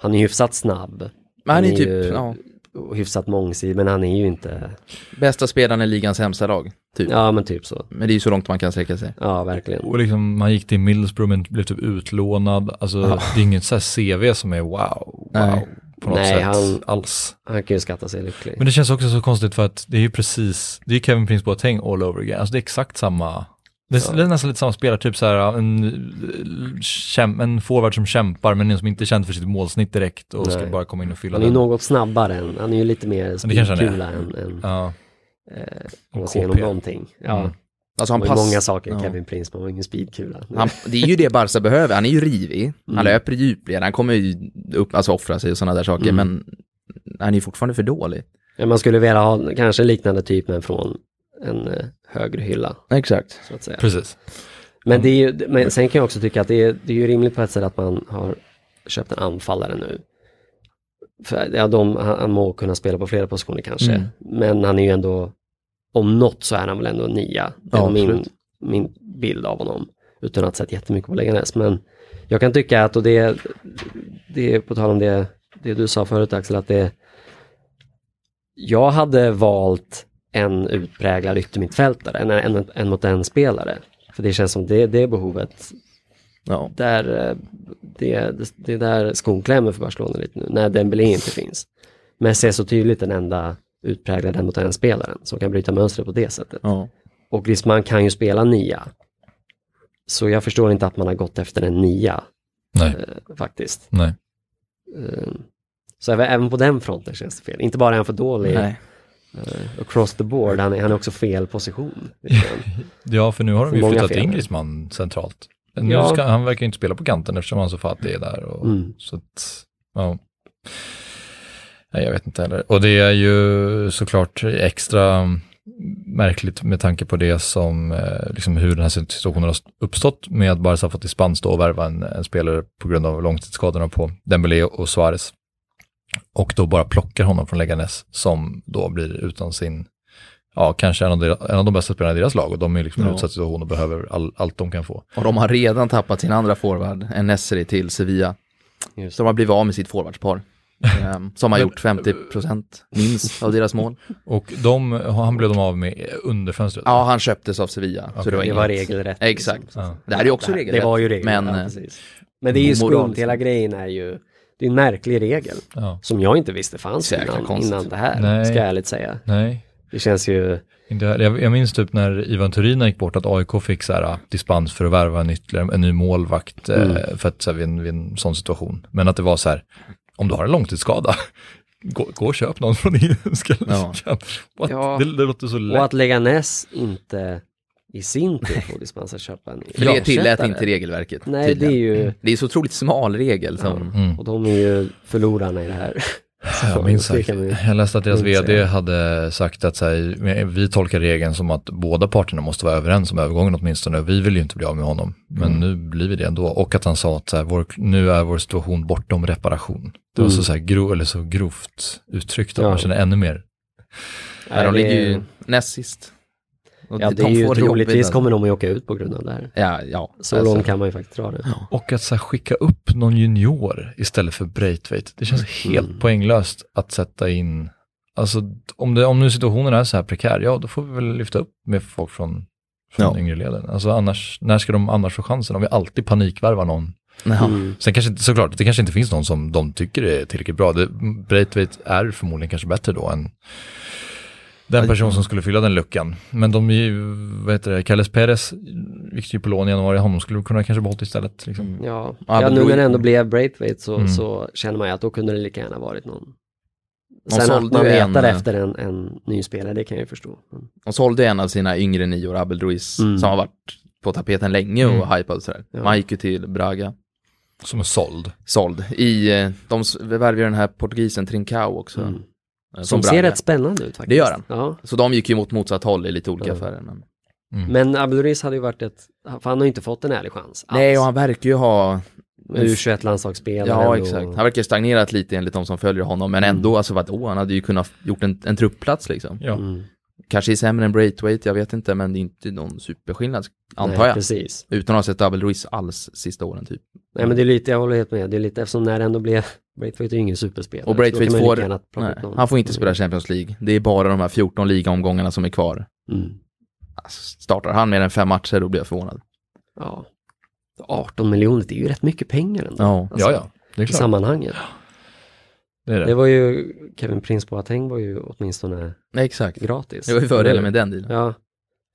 han är ju hyfsat snabb. Men han är är typ, ju- ja, hyfsat mångsidig, men han är ju inte, bästa spelaren i ligans sämsta lag. Typ. ja men typ så. Men det är ju så långt man kan sträcka sig. Ja, verkligen. Och liksom, han gick till Middlesbrough men blev typ utlånad. Alltså Ja. det är inget så här CV som är wow, wow Nej. på något Nej, sätt han- alls. Han kan ju skatta sig lycklig. Men det känns också så konstigt för att det är ju precis, det är Kevin Prince Boateng all over again. Alltså det är exakt samma, det är, Ja. det är nästan lite samma spelare, typ så här en, en forward som kämpar men en som inte är känd för sitt målsnitt direkt och ska Nej. bara komma in och fylla Han är ju den. något snabbare än, han är ju lite mer speedkula än, än Ja, eh, man ser KP. igenom någonting. Ja, Mm. Alltså han pass... många saker, ja. Kevin Prince, men han har ingen speedkula. Han, det är ju det Barca behöver, han är ju rivig, han Mm. löper i djupled, han kommer ju upp, alltså offra sig och sådana där saker, Mm. men han är ju fortfarande för dålig. Man skulle vilja ha kanske liknande typ men från en eh, högre hylla, Exakt. så att säga. precis. Men, det är ju, men sen kan jag också tycka att det är, det är ju rimligt på ett sätt att man har köpt en anfallare nu. För ja, de, han, han må kunna spela på flera positioner kanske, Mm. men han är ju ändå, om något så är han väl ändå nia. Det är Ja, min, absolut. min bild av honom, utan att ha sett jättemycket på Leganes. Men jag kan tycka att, och det, det är på tal om det, det du sa förut Axel, att det, jag hade valt en utpräglad yttermittfältare än, än, än mot en spelare. För det känns som det, det behovet, Ja. där, eh, det, det, det är där skon klämmer för Barcelona lite nu, när Dembélé inte finns. Messi är så tydligt den enda utpräglade en mot en spelaren som kan bryta mönstret på det sättet. ja. Och Griezmann kan ju spela nia. Så jag förstår inte att man har gått efter en nia Nej, eh, faktiskt. nej. Eh, så även, även på den fronten känns det fel. Inte bara är han för dålig Nej. Eh, across the board, han är, han är också fel position. Ja, för nu har de ju flyttat fel. in Griezmann centralt. Nu Ja. ska, han verkar inte spela på kanten eftersom han så fattig är där. Och, Mm. Så att, ja. Nej, jag vet inte heller. Och det är ju såklart extra märkligt med tanke på det som, eh, liksom hur den här situationen har uppstått med att Barca fått dispens då och värva en, en spelare på grund av långtidsskadorna på Dembélé och Suarez. Och då bara plockar honom från Leganes som då blir utan sin ja, kanske en av, deras, en av de bästa spelarna i deras lag och de är liksom i en Ja. utsatt situation och behöver all, allt de kan få. Och de har redan tappat sin andra forward, en Nesri till Sevilla. Just Så de har blivit av med sitt forwardspar. ehm, som har gjort 50% minst av deras mål. Och de, han blev de av med under fönstret. Ja, han köptes av Sevilla. Så Okej. det var, Det var regelrätt. Exakt. liksom. Ja. Det här är ju också Det- regelrätt. Det var ju regelrätt, Men, ja, eh. Men det är ju skumt, hela grejen är ju, det är en märklig regel. Ja. Som jag inte visste fanns innan, konstigt. innan det här, Nej. ska jag ärligt säga. Nej, Det känns ju, inte, jag, minns typ när Ivan Turina gick bort att AIK fick så här, ah, dispens för att värva en, ytterligare, en ny målvakt Mm. eh, för att, så här, vid, en, vid en sån situation. Men att det var så här, om du har en långtidsskada, gå, gå och köp någon från Irländska Ja. Ja. Det, det låter så och lätt. att Leganes inte i sin tur får dispens att köpa en För det tillät inte regelverket. Nej, det är tydligen. ju, Det är så otroligt smal regel som... Mm. och de är ju förlorarna i det här. Jag minns det sagt. Jag läste att deras vd hade sagt att så här, vi tolkar regeln som att båda parterna måste vara överens om övergången åtminstone. Vi vill ju inte bli av med honom, men Mm. nu blir vi det ändå. Och att han sa att så här, vår, nu är vår situation bortom reparation. Det var Mm. så, så, här, gro, eller så grovt uttryckt att Ja. man känner ännu mer. Nej, de ligger ju näst sist. Och Ja, de det är ju troligtvis kommer de att åka ut på grund av det här. Ja, ja. Så alltså. långt kan man ju faktiskt dra det. Och att så här, skicka upp någon junior istället för Braithwaite. Det känns helt Mm. poänglöst att sätta in, alltså om, det, om nu situationen är så här prekär, ja då får vi väl lyfta upp med folk från, från Ja. yngre leden. Alltså annars, när ska de annars få chansen? Om vi alltid panikvärvar någon. Ja. Mm. Sen kanske inte, såklart, det kanske inte finns någon som de tycker är tillräckligt bra. Det, Braithwaite är förmodligen kanske bättre då än den person som skulle fylla den luckan. Men de är ju, vad heter det, Kalles Perez gick ju på lån i januari, honom skulle vi kunna kanske behållit istället. Liksom. Ja, Ja, ja men nu när det ändå blev Braithwaite så, Mm. så känner man ju att då kunde det lika gärna varit någon. Sen att man ju en, letar eh, efter en, en ny spelare, det kan jag ju förstå. Mm. De sålde en av sina yngre nior, Abel Ruiz, Mm. som har varit på tapeten länge och Mm. hypad och sådär. Ja. Man gick ju till Braga, Som är såld. såld. I, eh, de värvade den här portugisen Trincao också. Mm. Eh, Som ser rätt spännande ut faktiskt. Det gör han. Ja. Så de gick ju mot motsatt håll i lite olika Ja. affärer. Men... Mm. Men Abdelriz hade ju varit ett, för han har ju inte fått en ärlig chans. alls. Nej, och han verkar ju ha... U21 landslagsspelare. Ja, och- exakt. Han verkar stagnerat lite enligt de som följer honom, men ändå, alltså vadå, han hade ju kunnat gjort en, en truppplats liksom. Ja. Mm. Kanske är sämre än Braithwaite, jag vet inte, men det är inte någon superskillnad, antar Nej, jag. precis. Utan att ha sett Double Ruiz alls sista åren typ. Nej men det är lite, jag håller helt med, det är lite eftersom när det ändå blev, Braithwaite är ju ingen superspelare. Och Braithwaite får, nej, han får inte spela Champions League. Det är bara de här 14 ligaomgångarna som är kvar. Mm. Alltså, startar han mer än fem matcher, då blir jag förvånad. Ja. 18 miljoner, det är ju rätt mycket pengar ändå. Ja. Alltså, ja, ja, det är I klart. sammanhanget. Det det. Det var ju, Kevin Prince Boateng var ju åtminstone Nej, exakt. gratis. Det var ju fördelen med den dealen. Ja,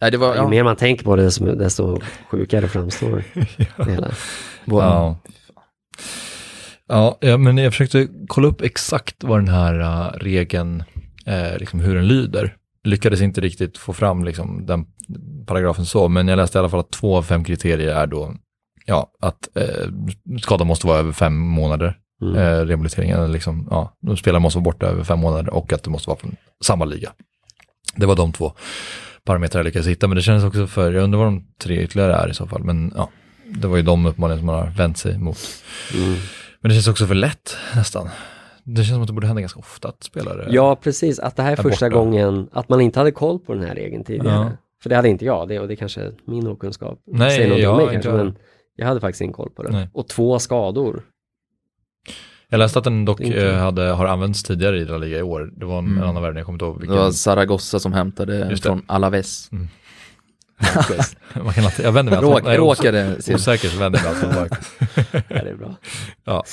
Nej, det var, ju ja, mer man tänker på det desto, desto sjukare framstår det hela. Ja. Ja, ja, men jag försökte kolla upp exakt vad den här uh, regeln, eh, liksom hur den lyder. Lyckades inte riktigt få fram liksom, den paragrafen så, men jag läste i alla fall att två av fem kriterier är då ja, att eh, skadan måste vara över fem månader, Mm. eh, rehabiliteringen, liksom, ja, spelaren måste vara borta över fem månader och att det måste vara från samma liga. Det var de två parametrar jag lyckades hitta, men det kändes också för, jag undrar vad de tre ytterligare är i så fall, men ja, det var ju de uppenbarligen som man har vänt sig mot. Mm. Men det känns också för lätt nästan. Det känns som att det borde hända ganska ofta att spelare... Ja, precis. Att det här är första borta. gången, att man inte hade koll på den här regeln tidigare. Ja. För det hade inte jag, det, och det kanske är min okunskap. Nej, säger om jag mig kanske, men jag hade faktiskt ingen koll på det. Nej. Och två skador. Jag läste att den dock eh, hade, har använts tidigare i La Liga i år. Det var en, Mm. en annan värvning, jag kommer inte ihåg Det vilken. var Zaragoza som hämtade det. från Alaves. Alltid, jag vänder mig Råk, os- råkade. Osäker så vänder jag mig bara- Ja, det är bra. Ja,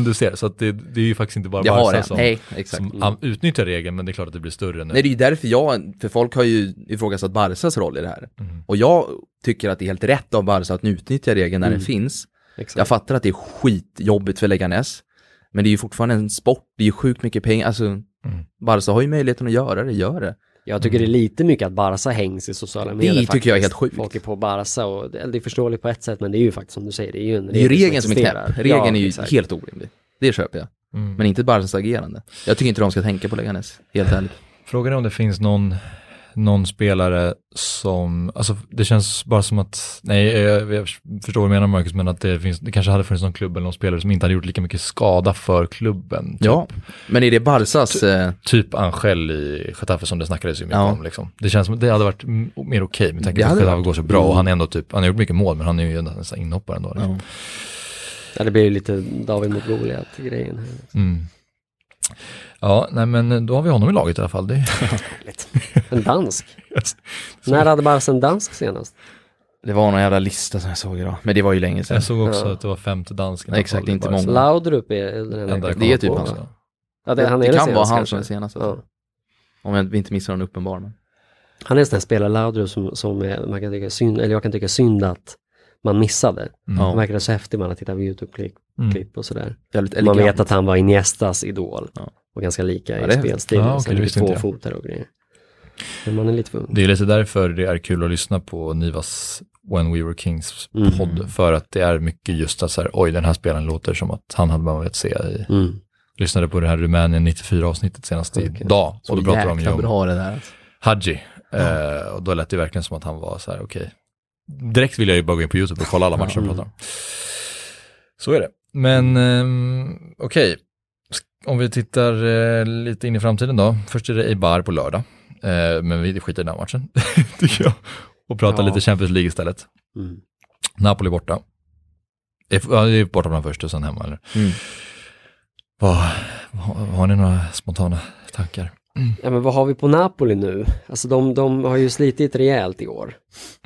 du ser. Så att det, det är ju faktiskt inte bara Barca det. som, Nej, som utnyttjar regeln, men det är klart att det blir större nu. Nej, det är ju därför jag, för folk har ju ifrågasatt Barsas roll i det här. Mm. Och jag tycker att det är helt rätt av Barca att utnyttja regeln när Mm. den finns. Exakt. Jag fattar att det är skitjobbigt för Leganes. Men det är ju fortfarande en sport, det är ju sjukt mycket pengar. Alltså, Barca har ju möjligheten att göra det, gör det. Jag tycker det är lite mycket att Barca hängs i sociala medier tycker faktiskt. jag är helt sjukt. Folk är på Barca och det, det är förståeligt på ett sätt men det är ju faktiskt som du säger, det är ju en Det är ju regel regeln som är knäpp. Regeln Ja, är ju exakt. helt orimlig. Det köper jag. Mm. Men inte Barcas agerande. Jag tycker inte de ska tänka på Leganes, helt ärligt. Frågan är om det finns någon, någon spelare som, alltså det känns bara som att, nej jag, jag förstår vad du menar Marcus, men att det, finns, det kanske hade funnits någon klubb eller någon spelare som inte hade gjort lika mycket skada för klubben. Typ, Ja, men är det Barsas... Eh, typ Angel i Getafe som det snackades ju mycket Ja. om. Liksom. Det känns som att det hade varit mer okej med tanke på att Getafe går så bra och Mm. han är ändå typ, han har gjort mycket mål men han är ju nästan inhoppare ändå. Liksom. ja. Ja, det blir ju lite David mot Goliat-grejen. här. Mm. Ja, nej men då har vi honom i laget i alla fall. Det. En dansk. När hade Barca en dansk senast? Det var någon jävla lista som jag såg idag, men det var ju länge sedan. Jag såg också Ja. att det var femte dansken. Exakt, inte många. Laudrup är den enda Det är typ han. också. Ja, det, han är det den kan vara han som är senast. Alltså. Ja. Om jag inte missar någon uppenbar. Men... Han är en sån här spelare, Laudrup, som, som är, man kan tycka synd, eller jag kan tycka synd att man missade. Mm. Han verkade så häftig man har tittat på YouTube-klipp Mm. och sådär. Man vet att han var Iniestas idol. Ja. Och ganska lika Ja, i spelstilen. Ja, okej, Sen det är visste två inte jag. fotar och grejer. Men man är lite för ung. Det är lite därför det är kul att lyssna på Nivas When We Were Kings Mm. podd. För att det är mycket just att så här, oj den här spelaren låter som att han hade man velat se i. Mm. Lyssnade på det här Rumänien 94 avsnittet senast Okej. idag. Och då pratade de ju om. Hadji. Eh, och då lät det verkligen som att han var så här, okej. Direkt vill jag ju bara gå in på YouTube och kolla alla matcher Mm. pratar. Så är det. Men ehm, okej, Sk- om vi tittar eh, lite in i framtiden då. Först är det Eibar på lördag. Eh, men vi skiter i den här matchen, tycker jag. Och pratar Ja. lite Champions League istället. Mm. Napoli borta. Ja, det är borta bland först och sen hemma eller? Mm. Vad, har ni några spontana tankar? Ja, men vad har vi på Napoli nu? Alltså de, de har ju slitit rejält i år.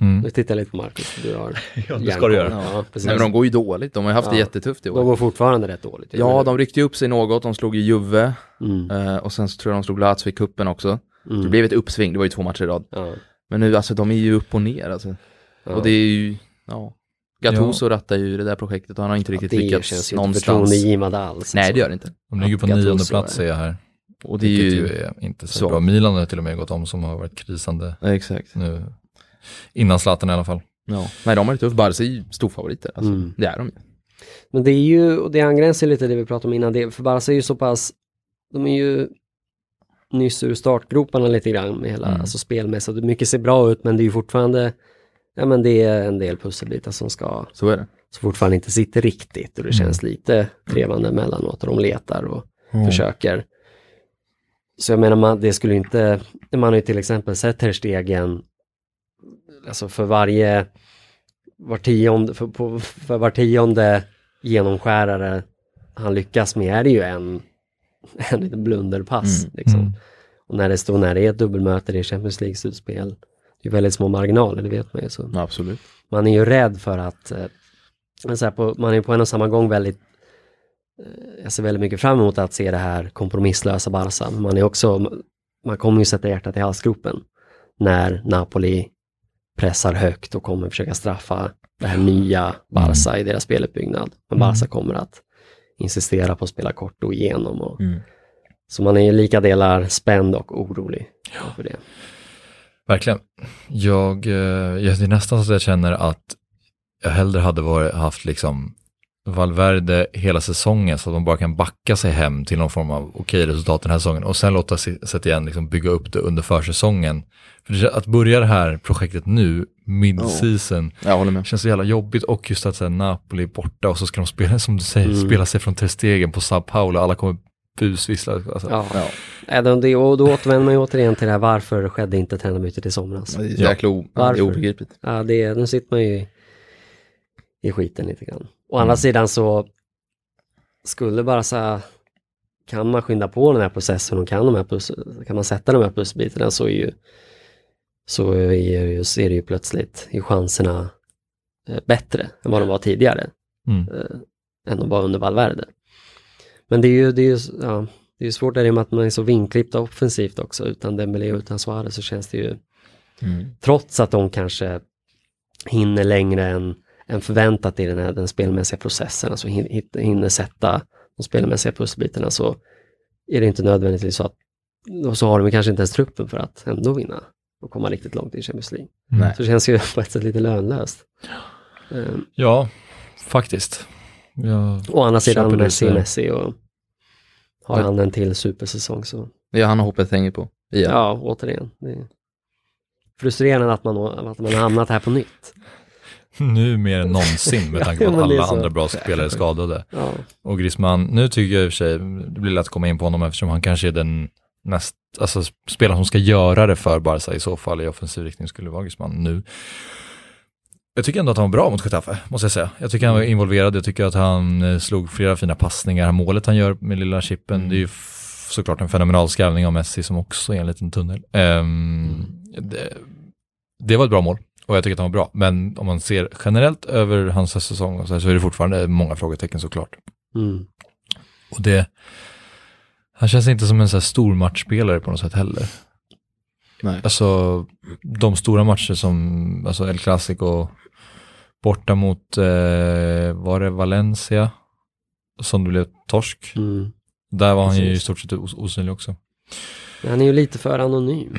Mm. Nu tittar jag lite på Marcus, du har Ja, järnkoll. Ja. Ja, precis. Nej, men de går ju dåligt. De har ju haft det Ja. jättetufft i De år. går fortfarande rätt dåligt. Ja, de ryckte ju upp sig något. De slog ju Juve Mm. eh, och sen så tror jag de slog Lazio i kuppen också. Mm. Det blev ett uppsving. Det var ju två matcher i rad. Ja. Men nu, alltså de är ju upp och ner alltså. Ja. Och det är ju, ja. Gattuso rattar ju det där projektet och han har inte riktigt det lyckats känns ju inte någonstans. alls. Nej, alltså. det gör det inte. De ligger på nionde plats ser jag här. Och det är ju, ju är inte så svagt. bra. Milan har till och med gått om som har varit krisande Ja, exakt. nu. Innan Zlatan i alla fall. Ja. Nej, de har det tufft. Barca är ju storfavoriter. Alltså. Mm. Det är de ju. Men det är ju, och det angränsar lite det vi pratade om innan, det, för Barca är ju så pass, de är ju nyss ur startgroparna lite grann med hela, Mm. alltså spelmässigt. Mycket ser bra ut men det är ju fortfarande, ja men det är en del pusselbitar som ska, Så är det. som fortfarande inte sitter riktigt och det Mm. känns lite trevande emellanåt och de letar och försöker. Så jag menar, man, det skulle inte, man har ju till exempel sett Ter Stegen, alltså för varje, var tionde, för, på, för var tionde genomskärare han lyckas med är det ju en, en liten blunderpass. Mm, Liksom. mm. Och när det står, när det är ett dubbelmöte, det är Champions League-slutspel, det är väldigt små marginaler, det vet man ju. Så absolut. man är ju rädd för att, eh, på, man är på en och samma gång väldigt, jag ser väldigt mycket fram emot att se det här kompromisslösa Barca, man är också, man kommer ju sätta hjärtat i halsgropen när Napoli pressar högt och kommer försöka straffa det här nya Barca i deras speluppbyggnad. Men Barca kommer att insistera på att spela kort och igenom. Och, Mm. Så man är lika delar spänd och orolig för det. Verkligen. Jag, eh, jag, det är nästan så att jag känner att jag hellre hade varit, haft liksom Valverde hela säsongen så att de bara kan backa sig hem till någon form av okej resultat den här säsongen och sen låta igen liksom bygga upp det under försäsongen. För att börja det här projektet nu, mid-season, med. känns så jävla jobbigt och just att säga Napoli är borta och så ska de spela, som du säger, Mm. spela sig från Ter på Sao Paulo, alla kommer busvissla. Alltså. Ja. Ja. Ja. då- det- Och då återvänder man ju återigen till det här varför skedde inte tränarbytet i somras. Så Ja. jäkla är obegripligt. Ja, det, nu sitter man ju i, i skiten lite grann. Å Mm. andra sidan så skulle bara så här, kan man skynda på den här processen och kan, de här pus, kan man sätta de här pusselbitarna så är ju så är, ju, så är det ju plötsligt är chanserna eh, bättre än vad de var tidigare. Mm. Eh, än de var under Valverde. Men det är ju, det är ju, ja, det är ju svårt där i och med att man är så vinklippt offensivt också. Utan Dembélé och utan Suarez så känns det ju Mm. trots att de kanske hinner längre än, än förväntat i den här den spelmässiga processen, alltså hinner sätta de spelmässiga pusselbitarna så är det inte nödvändigtvis så att så har de kanske inte ens truppen för att ändå vinna och komma riktigt långt i Champions League. Nej. Så det känns ju på ett sätt lite lönlöst. Um, Ja, faktiskt. Ja, å andra sidan Messi så. Messi och har Ja. han en till supersäsong så Ja, han har hoppet hänger på. Igen. ja, återigen. Det, frustrerande att man, att man har hamnat här på nytt. Nu mer än någonsin med tanke på att alla andra bra spelare är skadade. Ja, Och Griezmann, nu tycker jag i och för sig, det blir lätt att komma in på honom eftersom han kanske är den näst, alltså spelaren som ska göra det för Barca i så fall i offensiv riktning skulle vara Griezmann nu. Jag tycker ändå att han var bra mot Getafe, måste jag säga. Jag tycker han var involverad, jag tycker att han eh, slog flera fina passningar. Målet han gör med lilla chippen, det är ju såklart en fenomenal skrävning av Messi som också är en liten tunnel. Ehm, det, det var ett bra mål och jag tycker att han var bra. Men om man ser generellt över hans säsong och så, här, så är det fortfarande många frågetecken såklart. mm. Och det, han känns inte som en så här stor matchspelare på något sätt heller. Nej. Alltså de stora matcher som, alltså El Clasico borta mot, eh, var det Valencia? Som det blev torsk. Mm. Där var han ju i stort sett os- osynlig också. Men Han är ju lite för anonym.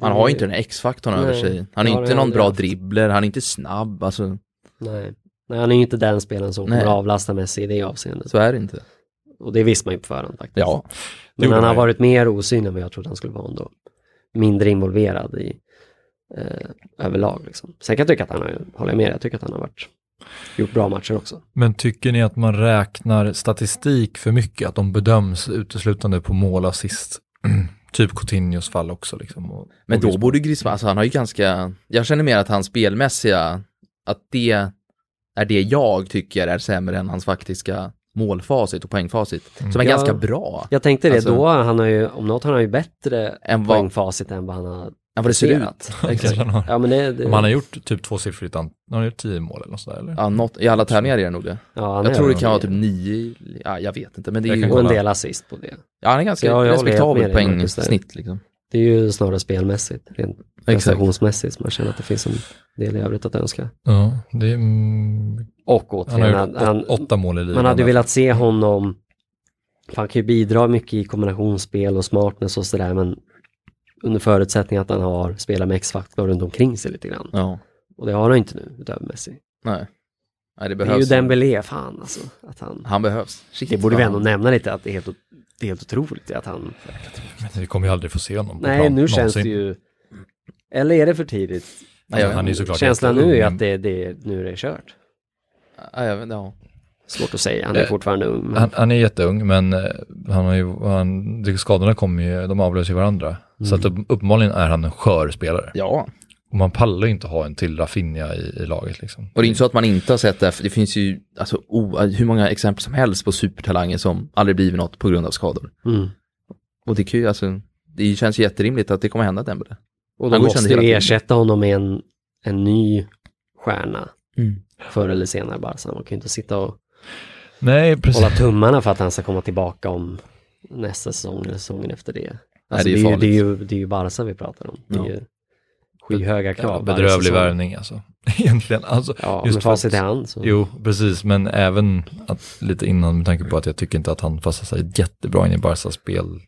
Han har ju inte den X-faktorn över sig. Han är inte någon bra haft. dribbler, han är inte snabb, alltså Nej. Nej, han är ju inte den spelaren som Nej. kommer avlasta Messi i det avseendet. så är det inte. Och det visste man ju på förhand faktiskt. Ja, Men han har ju. varit mer osynlig än vad jag trodde han skulle vara ändå. Mindre involverad i eh, överlag. Liksom. Sen kan jag tycka att han har, håller jag med, jag tycker att han har varit, gjort bra matcher också. Men tycker ni att man räknar statistik för mycket? Att de bedöms uteslutande på mål och assist? typ Coutinhos fall också liksom. Och, men och då Griezmann. borde Griezmann, alltså han har ju ganska, jag känner mer att hans spelmässiga, att det är det jag tycker är sämre än hans faktiska målfacit och poängfacit, som är Ja. ganska bra Jag tänkte det Alltså- då, han har ju, om något han har ju bättre än vad, poängfacit än vad han har än vad det ser ut. Exakt. Han har, Ja men det, det Om han har gjort typ tvåsiffrigt, ant- har han gjort tio mål eller något sådär eller? Ja, något, I alla tävlingar är det nog det. ja, han Jag tror det kan vara typ nio, ja jag vet inte, men det är Jag ju, Och en del assist på det. ja han är ganska Ja, respektabel poängsnitt liksom. Det är ju snarare spelmässigt, rent prestationsmässigt, som man känner att det finns en del i övrigt att önska. Ja, det är... Och han återigen, har han, gjort han, åt, åtta mål i ligan. man hade ju velat se honom, han kan ju bidra mycket i kombinationsspel och smartness och sådär, men under förutsättning att han har spelat med X-faktor runt omkring sig lite grann. Ja, Och det har han inte nu, utöver Messi. nej. Nej, det Det är ju behövs. Dembélé, fan alltså. Att han, Han behövs. Shit, det borde vi ändå nämna lite, att det är helt, det är helt otroligt att han... Men vi kommer ju aldrig få se honom på Nej, plan, nu känns det någonsin. ju... Eller är det för tidigt? Nej, jag vet han är såklart Känslan nu är att det, det, nu är det kört. Ja, jag vet, ja. Svårt att säga, han är Eh, fortfarande ung. Men... Han, han är jätteung, men eh, han har ju, han, de skadorna kommer ju, de avlöser ju varandra. Så att upp, uppenbarligen är han en skör spelare. ja, Och man pallar ju inte ha en till Rafinha i, i laget liksom. och det är inte så att man inte har sett det, för det finns ju alltså, o, hur många exempel som helst på supertalanger som aldrig blivit något på grund av skador. Mm. Och det kan ju, alltså, det känns jätterimligt att det kommer hända Dembele. Och de godkände måste ju ersätta honom med en, en ny stjärna Mm. förr eller senare bara. Så man kan ju inte sitta och Nej, precis. hålla tummarna för att han ska komma tillbaka om nästa säsong eller säsongen efter det. Alltså det är det, är ju, det, är ju, det är ju Barca vi pratar om. Det är Ja. ju skyhöga krav. Ja, bedrövlig värvning alltså. Egentligen. Alltså, Ja, Just med facit i hand så. Jo, precis, men även att, lite innan med tanke på att jag tycker inte att han passar sig jättebra in i Barcas spelsätt.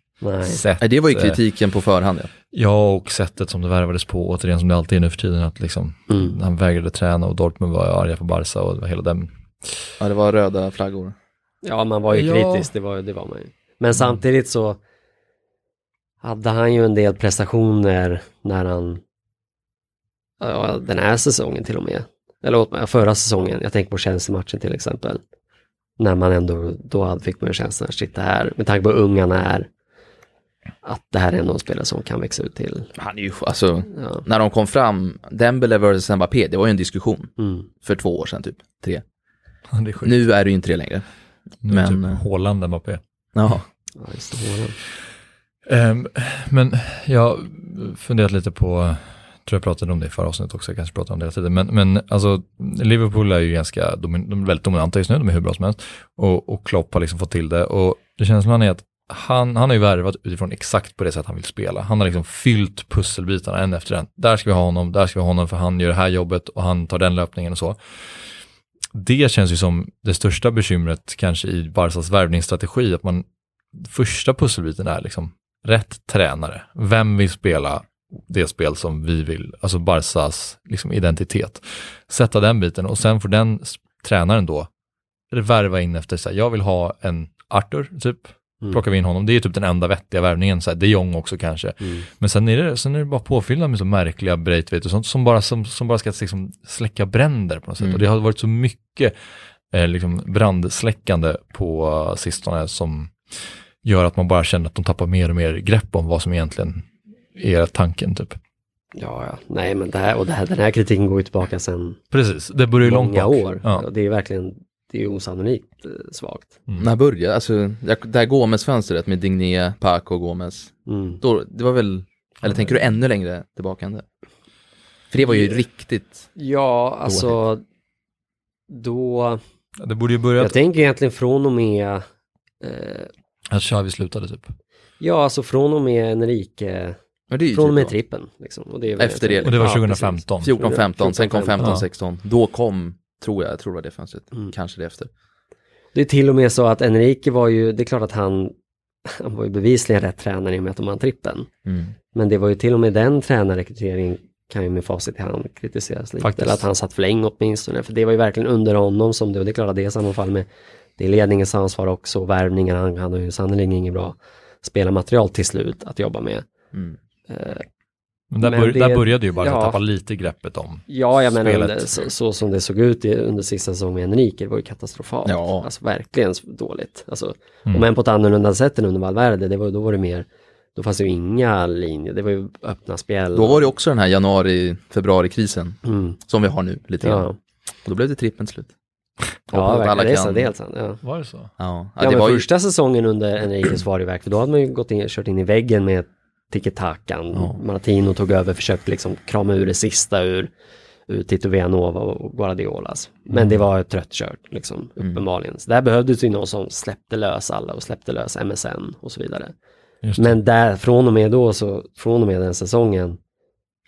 Nej. Nej, det var ju kritiken på förhand. Ja. Ja, och sättet som det värvades på, återigen som det alltid är nu för tiden, att liksom, Mm. han vägrade träna och Dortmund var arga på Barca och det var hela den. ja, det var röda flaggor. Ja, man var ju Ja. kritisk, det var, det var man ju. Men samtidigt så hade han ju en del prestationer när han, ja, den här säsongen till och med, eller åt- förra säsongen, jag tänker på Chelsea-matchen till exempel, när man ändå, då hade- fick man ju känslan, shit det här, med tanke på hur ung han är, att det här är en spelare som kan växa ut till, Han är ju, alltså, ja, när de kom fram, Dembele vs Mbappé, det var ju en diskussion mm, för två år sedan typ, tre. Det är. Nu är det ju inte det längre. Nu men- typ Haaland Mbappé. Ja. ja just det. Um, men jag har funderat lite på, tror jag pratade om det i förra avsnittet också, jag kanske pratar om det hela tiden, men, men alltså Liverpool är ju ganska, de är väldigt dominanta just nu, de är hur bra som helst, och, och Klopp har liksom fått till det, och det känns som han är att han, han har ju värvat utifrån exakt på det sätt han vill spela. Han har liksom fyllt pusselbitarna en efter en. Där ska vi ha honom, där ska vi ha honom för han gör det här jobbet och han tar den löpningen och så. Det känns ju som det största bekymret kanske i Barsas värvningsstrategi, att man första pusselbiten är liksom rätt tränare. Vem vill spela det spel som vi vill, alltså Barsas liksom identitet. Sätta den biten och sen får den tränaren då värva in efter så här, jag vill ha en Arthur typ, Mm. plockar vi in honom. Det är typ den enda vettiga värvningen, så här, de Jong också kanske. Mm. Men sen är det, sen är det bara påfyllda med så märkliga Breitweit och sånt som bara, som, som bara ska liksom släcka bränder på något sätt. Mm. Och det har varit så mycket eh, liksom brandsläckande på uh, sistone som gör att man bara känner att de tappar mer och mer grepp om vad som egentligen är tanken typ. Ja, ja. Nej, men det här, och det här, den här kritiken går ju tillbaka sedan Precis, det börjar ju långt många bak. år. Ja. Och Det är verkligen, det är ju osannolikt eh, svagt. Mm. När började, alltså, det här Gomes-fönstret med Digné, Paco och Gomes, Mm. då, det var väl, eller tänker du ännu längre tillbaka än det? För det var ju riktigt, Ja, alltså då, Det borde ju börja jag tänker egentligen från och med, eh, att Xavi slutade typ. ja alltså från och med Enrique, är ju från och med trippen. Liksom. Och det Efter det. Och det var Ja, 2015. 14, 15, sen kom 15, Ja. 16, då kom, tror jag, jag tror det var det fönstret, Mm. kanske det efter. Det är till och med så att Enrique var ju, det är klart att han, han var ju bevisligen rätt tränare i och med att de vann trippen. Mm. Men det var ju till och med den tränarrekryteringen kan ju med facit i hand kritiseras lite. Faktiskt. Eller att han satt för länge åtminstone. För det var ju verkligen under honom som det, och det är klart att det är sammanfall med, det är ledningens ansvar också, värvningar, han hade ju sannerligen inget bra spelarmaterial till slut att jobba med. Mm. Eh, Men där, Men bör, det- där började ju bara ja. att tappa lite greppet om. Ja, jag menar Spelet. under, så, så som det såg ut i, under sista säsongen med Enrique, det var ju katastrofalt. Ja. Alltså verkligen dåligt. Alltså, Mm. Och men på ett annorlunda sätt än under Valverde, det var, då var det mer, då fanns det ju inga linjer, det var ju öppna spel. Då var det också den här januari-februari-krisen, Mm, som vi har nu lite grann. ja, Och då blev det trippen slut. Ja verkligen, alla det är sant, det är helt sant. Ja. Var det så? Ja, Ja, ja, det men var ju, första säsongen under Enriques var det verk, för då hade man ju gått in, kört in i väggen med tiki-takan. Ja. Martino tog över, försökte liksom krama ur det sista ur, ur Tito Villanova och Guardiolas. Men det var trött kört, liksom, Mm. uppenbarligen. Så där behövdes ju någon som släppte lös alla och släppte lös MSN och så vidare. Men där, från och med då, så, från och med den säsongen,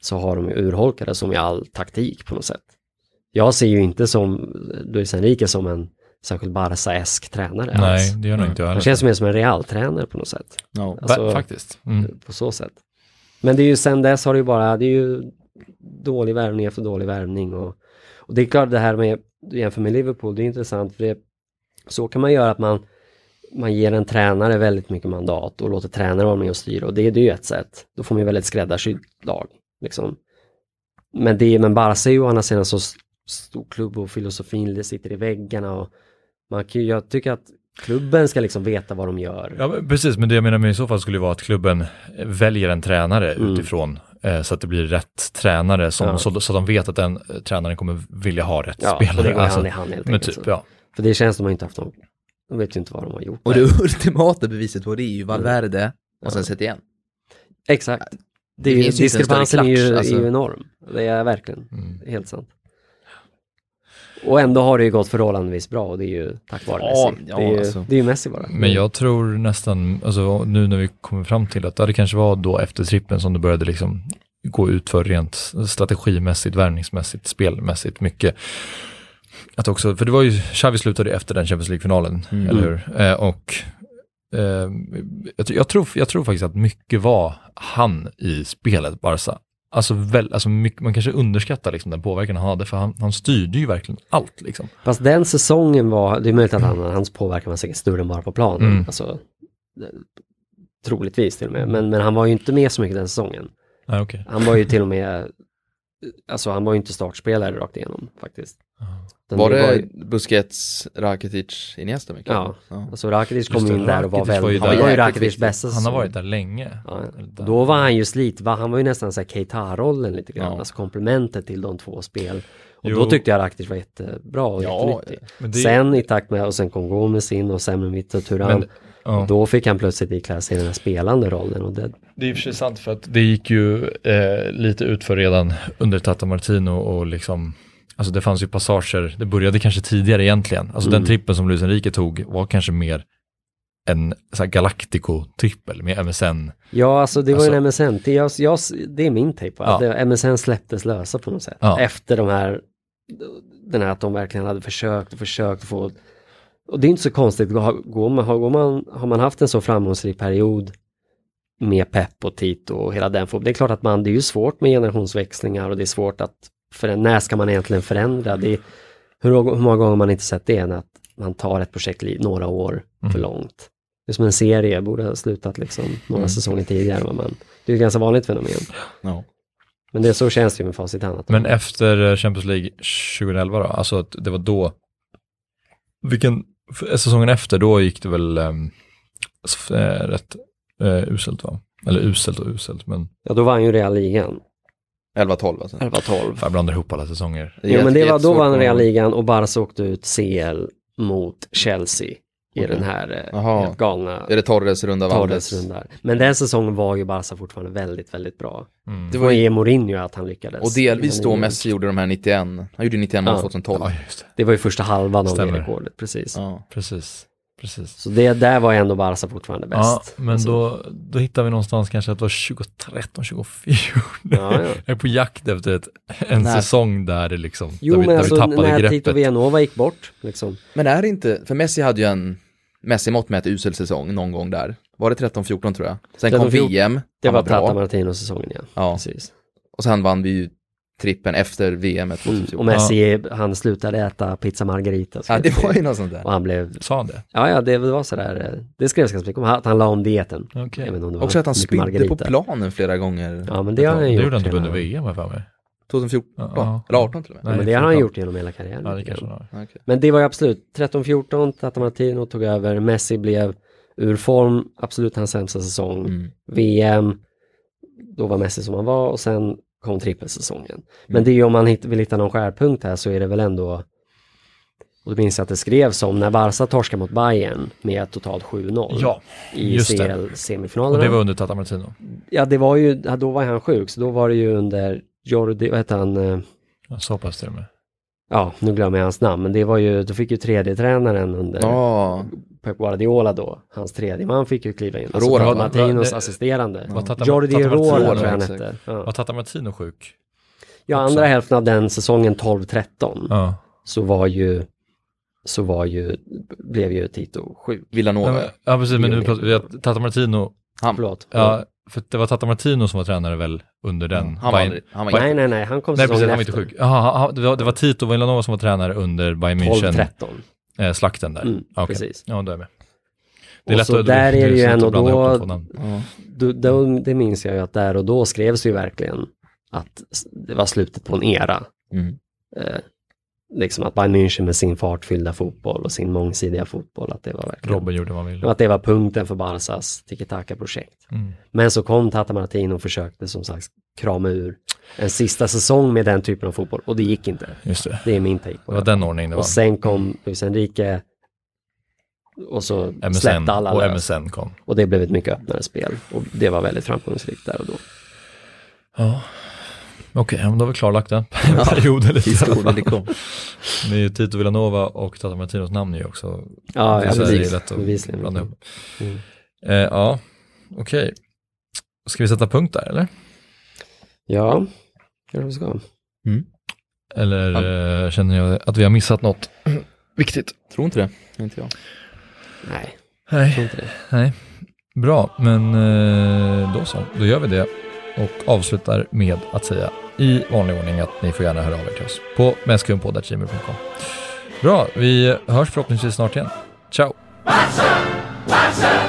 så har de ju urholkat det som i all taktik på något sätt. Jag ser ju inte som Luis Enrique som en särskild Barca-esk tränare alls. Nej, det gör nog inte jag Han känns mer som en realtränare på något sätt. ja. alltså- Faktiskt. Mm. På så sätt. Men det är ju sen dess har det ju bara, det är ju dålig värvning efter dålig värvning och, och det är klart det här med, du jämför med Liverpool, det är intressant för det, så kan man göra att man, man ger en tränare väldigt mycket mandat och låter tränare vara med och styra och det, det är ju ett sätt. Då får man ju väldigt skräddarsydd lag. Liksom. Men, det, men Barca är ju å andra sidan så stor klubb och filosofin det sitter i väggarna och man kan jag tycker att klubben ska liksom veta vad de gör. Ja, men precis, men det jag menar med i så fall skulle vara att klubben väljer en tränare Mm. utifrån eh, så att det blir rätt tränare som, Ja. så, så att de vet att den eh, tränaren kommer vilja ha rätt Ja, spelare. det går Alltså, hand i hand helt men enkelt. typ, ja. För det känns som att de inte haft någon, de vet ju inte vad de har gjort. Och det ultimata beviset på det är ju Valverde och sen Ja. sett igen. Exakt. Det det är, ju- diskrepansen är ju, alltså. är ju enorm. Det är verkligen Mm. helt sant. Och ändå har det ju gått förhållandevis bra och det är ju tack vare Ja, Messi. ja, det, är ju, alltså. det är ju Messi bara. Men jag tror nästan, alltså nu när vi kommer fram till att det kanske var då efter trippen som det började liksom gå ut för rent strategimässigt, värvningsmässigt, spelmässigt mycket. Att också, för det var ju, Xavi slutade efter den Champions League-finalen, Mm. eller hur? Eh, och eh, jag, jag, tror, jag tror faktiskt att mycket var han i spelet, Barca. Alltså, väl, alltså mycket, man kanske underskattar liksom den påverkan han hade, för han, han styrde ju verkligen allt. Liksom. Fast den säsongen var, det är möjligt att han, hans påverkan var säkert större än bara på planen. Mm. Alltså, troligtvis till och med. Men, men han var ju inte med så mycket den säsongen. Nej, okej. Han var ju till och med, alltså han var ju inte startspelare rakt igenom faktiskt. Utan Var det ju- Busquets, Rakitic, Iniesta mycket? Ja. ja. Alltså Rakitic kom det, in där och var Rakitic var ju det var ju Rakitic viktigt. bästa Han har varit där länge. Ja, där. Då var han ju slit, han var ju nästan såhär Keita-rollen lite grann, Ja. alltså komplementet till de två spel. Och Jo. då tyckte jag Rakitic var jättebra och Ja, jättenyttig. Det- Sen i takt med, och sen kom Gomes in och sämre mitt och Turan. Men- Ja. Då fick han plötsligt iklä sig den här spelande rollen och det, Det är och för sig sant för att det gick ju eh, lite ut för redan under Tata Martino och liksom Alltså det fanns ju passager, det började kanske tidigare egentligen. Alltså den Mm. trippen som Luis Enrique tog var kanske mer en Galactico-trippel med MSN. Ja, alltså det var ju en Alltså- MSN. Det, jag, jag, det är min take på Ja. det, MSN släpptes lösa på något sätt. Ja. Efter de här, den här att de verkligen hade försökt och försökt få och det är inte så konstigt, går man, har, man, har man haft en så framgångsrik period med Pep och Tito och hela den det är klart att man, det är ju svårt med generationsväxlingar och det är svårt att, för, när ska man egentligen förändra? Det är, hur, hur många gånger har man inte sett det, än att man tar ett projekt några år för Mm. långt? Det är som en serie, borde ha slutat liksom några Mm. säsonger tidigare. Men det är ett ganska vanligt fenomen. Ja. Men det är så känns det ju med facit de- Men efter Champions League 2011 då, alltså att det var då, vilken, säsongen efter, då gick det väl um, rätt uh, uselt va? Eller uselt och uselt, men Ja, då vann ju Real ligan. 11-12 alltså. 11-12. jag blandar ihop alla säsonger. Jo, men det var, då vann Real ligan och Barca åkte ut CL mot Chelsea i den här eh, helt galna Är det Torres runda Valdes? Torres-rundan. Men den säsongen var ju Barca fortfarande väldigt, väldigt bra. Mm. Det var ju- Mourinho att han lyckades. Och delvis då Messi gjorde de här 91, han gjorde 91 mål Ja. 2012. Ja, just det. Det var ju första halvan av det rekordet, precis. Ja. Precis. Precis. Så det där var ändå Barca fortfarande Ja, bäst. men Alltså, då, då hittar vi någonstans kanske att det var 2013, 2014. Ja, ja. Jag är på jakt efter ett, en Nej. säsong där det liksom, Jo, där vi, men där alltså vi tappade när greppet. Tito Villanova gick bort, liksom. Men är det inte, för Messi hade ju en Messi-mått med ett usel säsong någon gång där. Var det 13-14 tror jag? Sen kom 13-14, VM, Det var var. Tata Martino-säsongen, ja. Ja, Precis. och sen vann vi ju trippen efter VM Mm. 2014. Och Messi, han slutade äta pizza margarita. Ja, det var ju något sånt där. Och han blev, Sa han det? ja ja det var sådär, det skrevs ganska mycket om att han la om dieten. Om det var Också att han spydde på planen flera gånger. Ja men det har han Det gjort. gjorde han typ under VM har jag för mig. 2014, Ja, ja. eller 18 till och med. Ja, Nej, men det har han 14. gjort genom hela karriären. Ja, det. Ja, okej. Men det var ju absolut, 13-14, Tata Martino tog över, Messi blev ur form, absolut hans sämsta säsong. Mm. VM, då var Messi som han var och sen kom trippelsäsongen. Mm. Men det är ju om man vill hitta någon skärpunkt här så är det väl ändå, och då minns jag att det skrevs om när Barca torskade mot Bayern med totalt 7-0 Ja, i det. och CL-semifinalerna. det var under Tata Martino. Ja, det var ju, då var han sjuk, så då var det ju under Jordi, vad hette han, eh, Ja, Så pass till och med. ja, nu glömmer jag hans namn, men det var ju, då fick ju tredje tränaren under Ja, Pep Guardiola då, hans tredje man fick ju kliva in. Alltså va? Martinos assisterande. Var Tata- Jordi Tata Rola, tror jag han hette. Ja, Var Tata Martino sjuk? ja också? andra hälften av den säsongen 12-13 Ja. så var ju, så var ju, blev ju Tito sjuk. Villanova. Ja, precis, men nu pratar Tata Martino, Han, Förlåt. ja, för det var Tata Martino som var tränare väl under den. han var aldrig, han var Nej, inte. nej, nej, han kom Nej, precis, säsongen han var inte efter. sjuk. Jaha, han- det, var, det var Tito Villanova som var tränare under Bayern München, 12-13. Eh, slakten där. Mm, Okej. precis. Ja, då är jag med. Och så där är det ju ändå att då-. Då, då, det minns jag ju att där och då skrevs ju verkligen att det var slutet på en era. Mm. Eh, liksom att Bayern München med sin fartfyllda fotboll och sin mångsidiga fotboll, att det var verkligen Robin gjorde vad ville. att det var punkten för Barcas tiki-taka-projekt. Mm. Men så kom Tata Martino och försökte som sagt krama ur en sista säsong med den typen av fotboll och det gick inte. Just det. Det är min take Det på var det. den ordningen det var. Och sen kom Luis Enrique och så MSN släppte alla och lös. MSN kom. Och det blev ett mycket öppnare spel och det var väldigt framgångsrikt där och då. Ja. Okej, men då har vi klarlagt den perioden lite. i alla fall. det är ju Tito Villanova och Tata Martinos namn ju också Ja, ja precis. det är lätt att Bevisligen. Mm. Eh, ja, okej. Ska vi sätta punkt där eller? Ja, kanske vi ska. Eller eh, känner jag att vi har missat något viktigt? Tror inte det, inte jag. Nej, Nej, tror inte det. nej. Bra, men eh, då så. Då gör vi det och avslutar med att säga i vanlig ordning att ni får gärna höra av er till oss på menskumpodd.gmail.com. Bra, vi hörs förhoppningsvis snart igen. Ciao! Barca, Barca,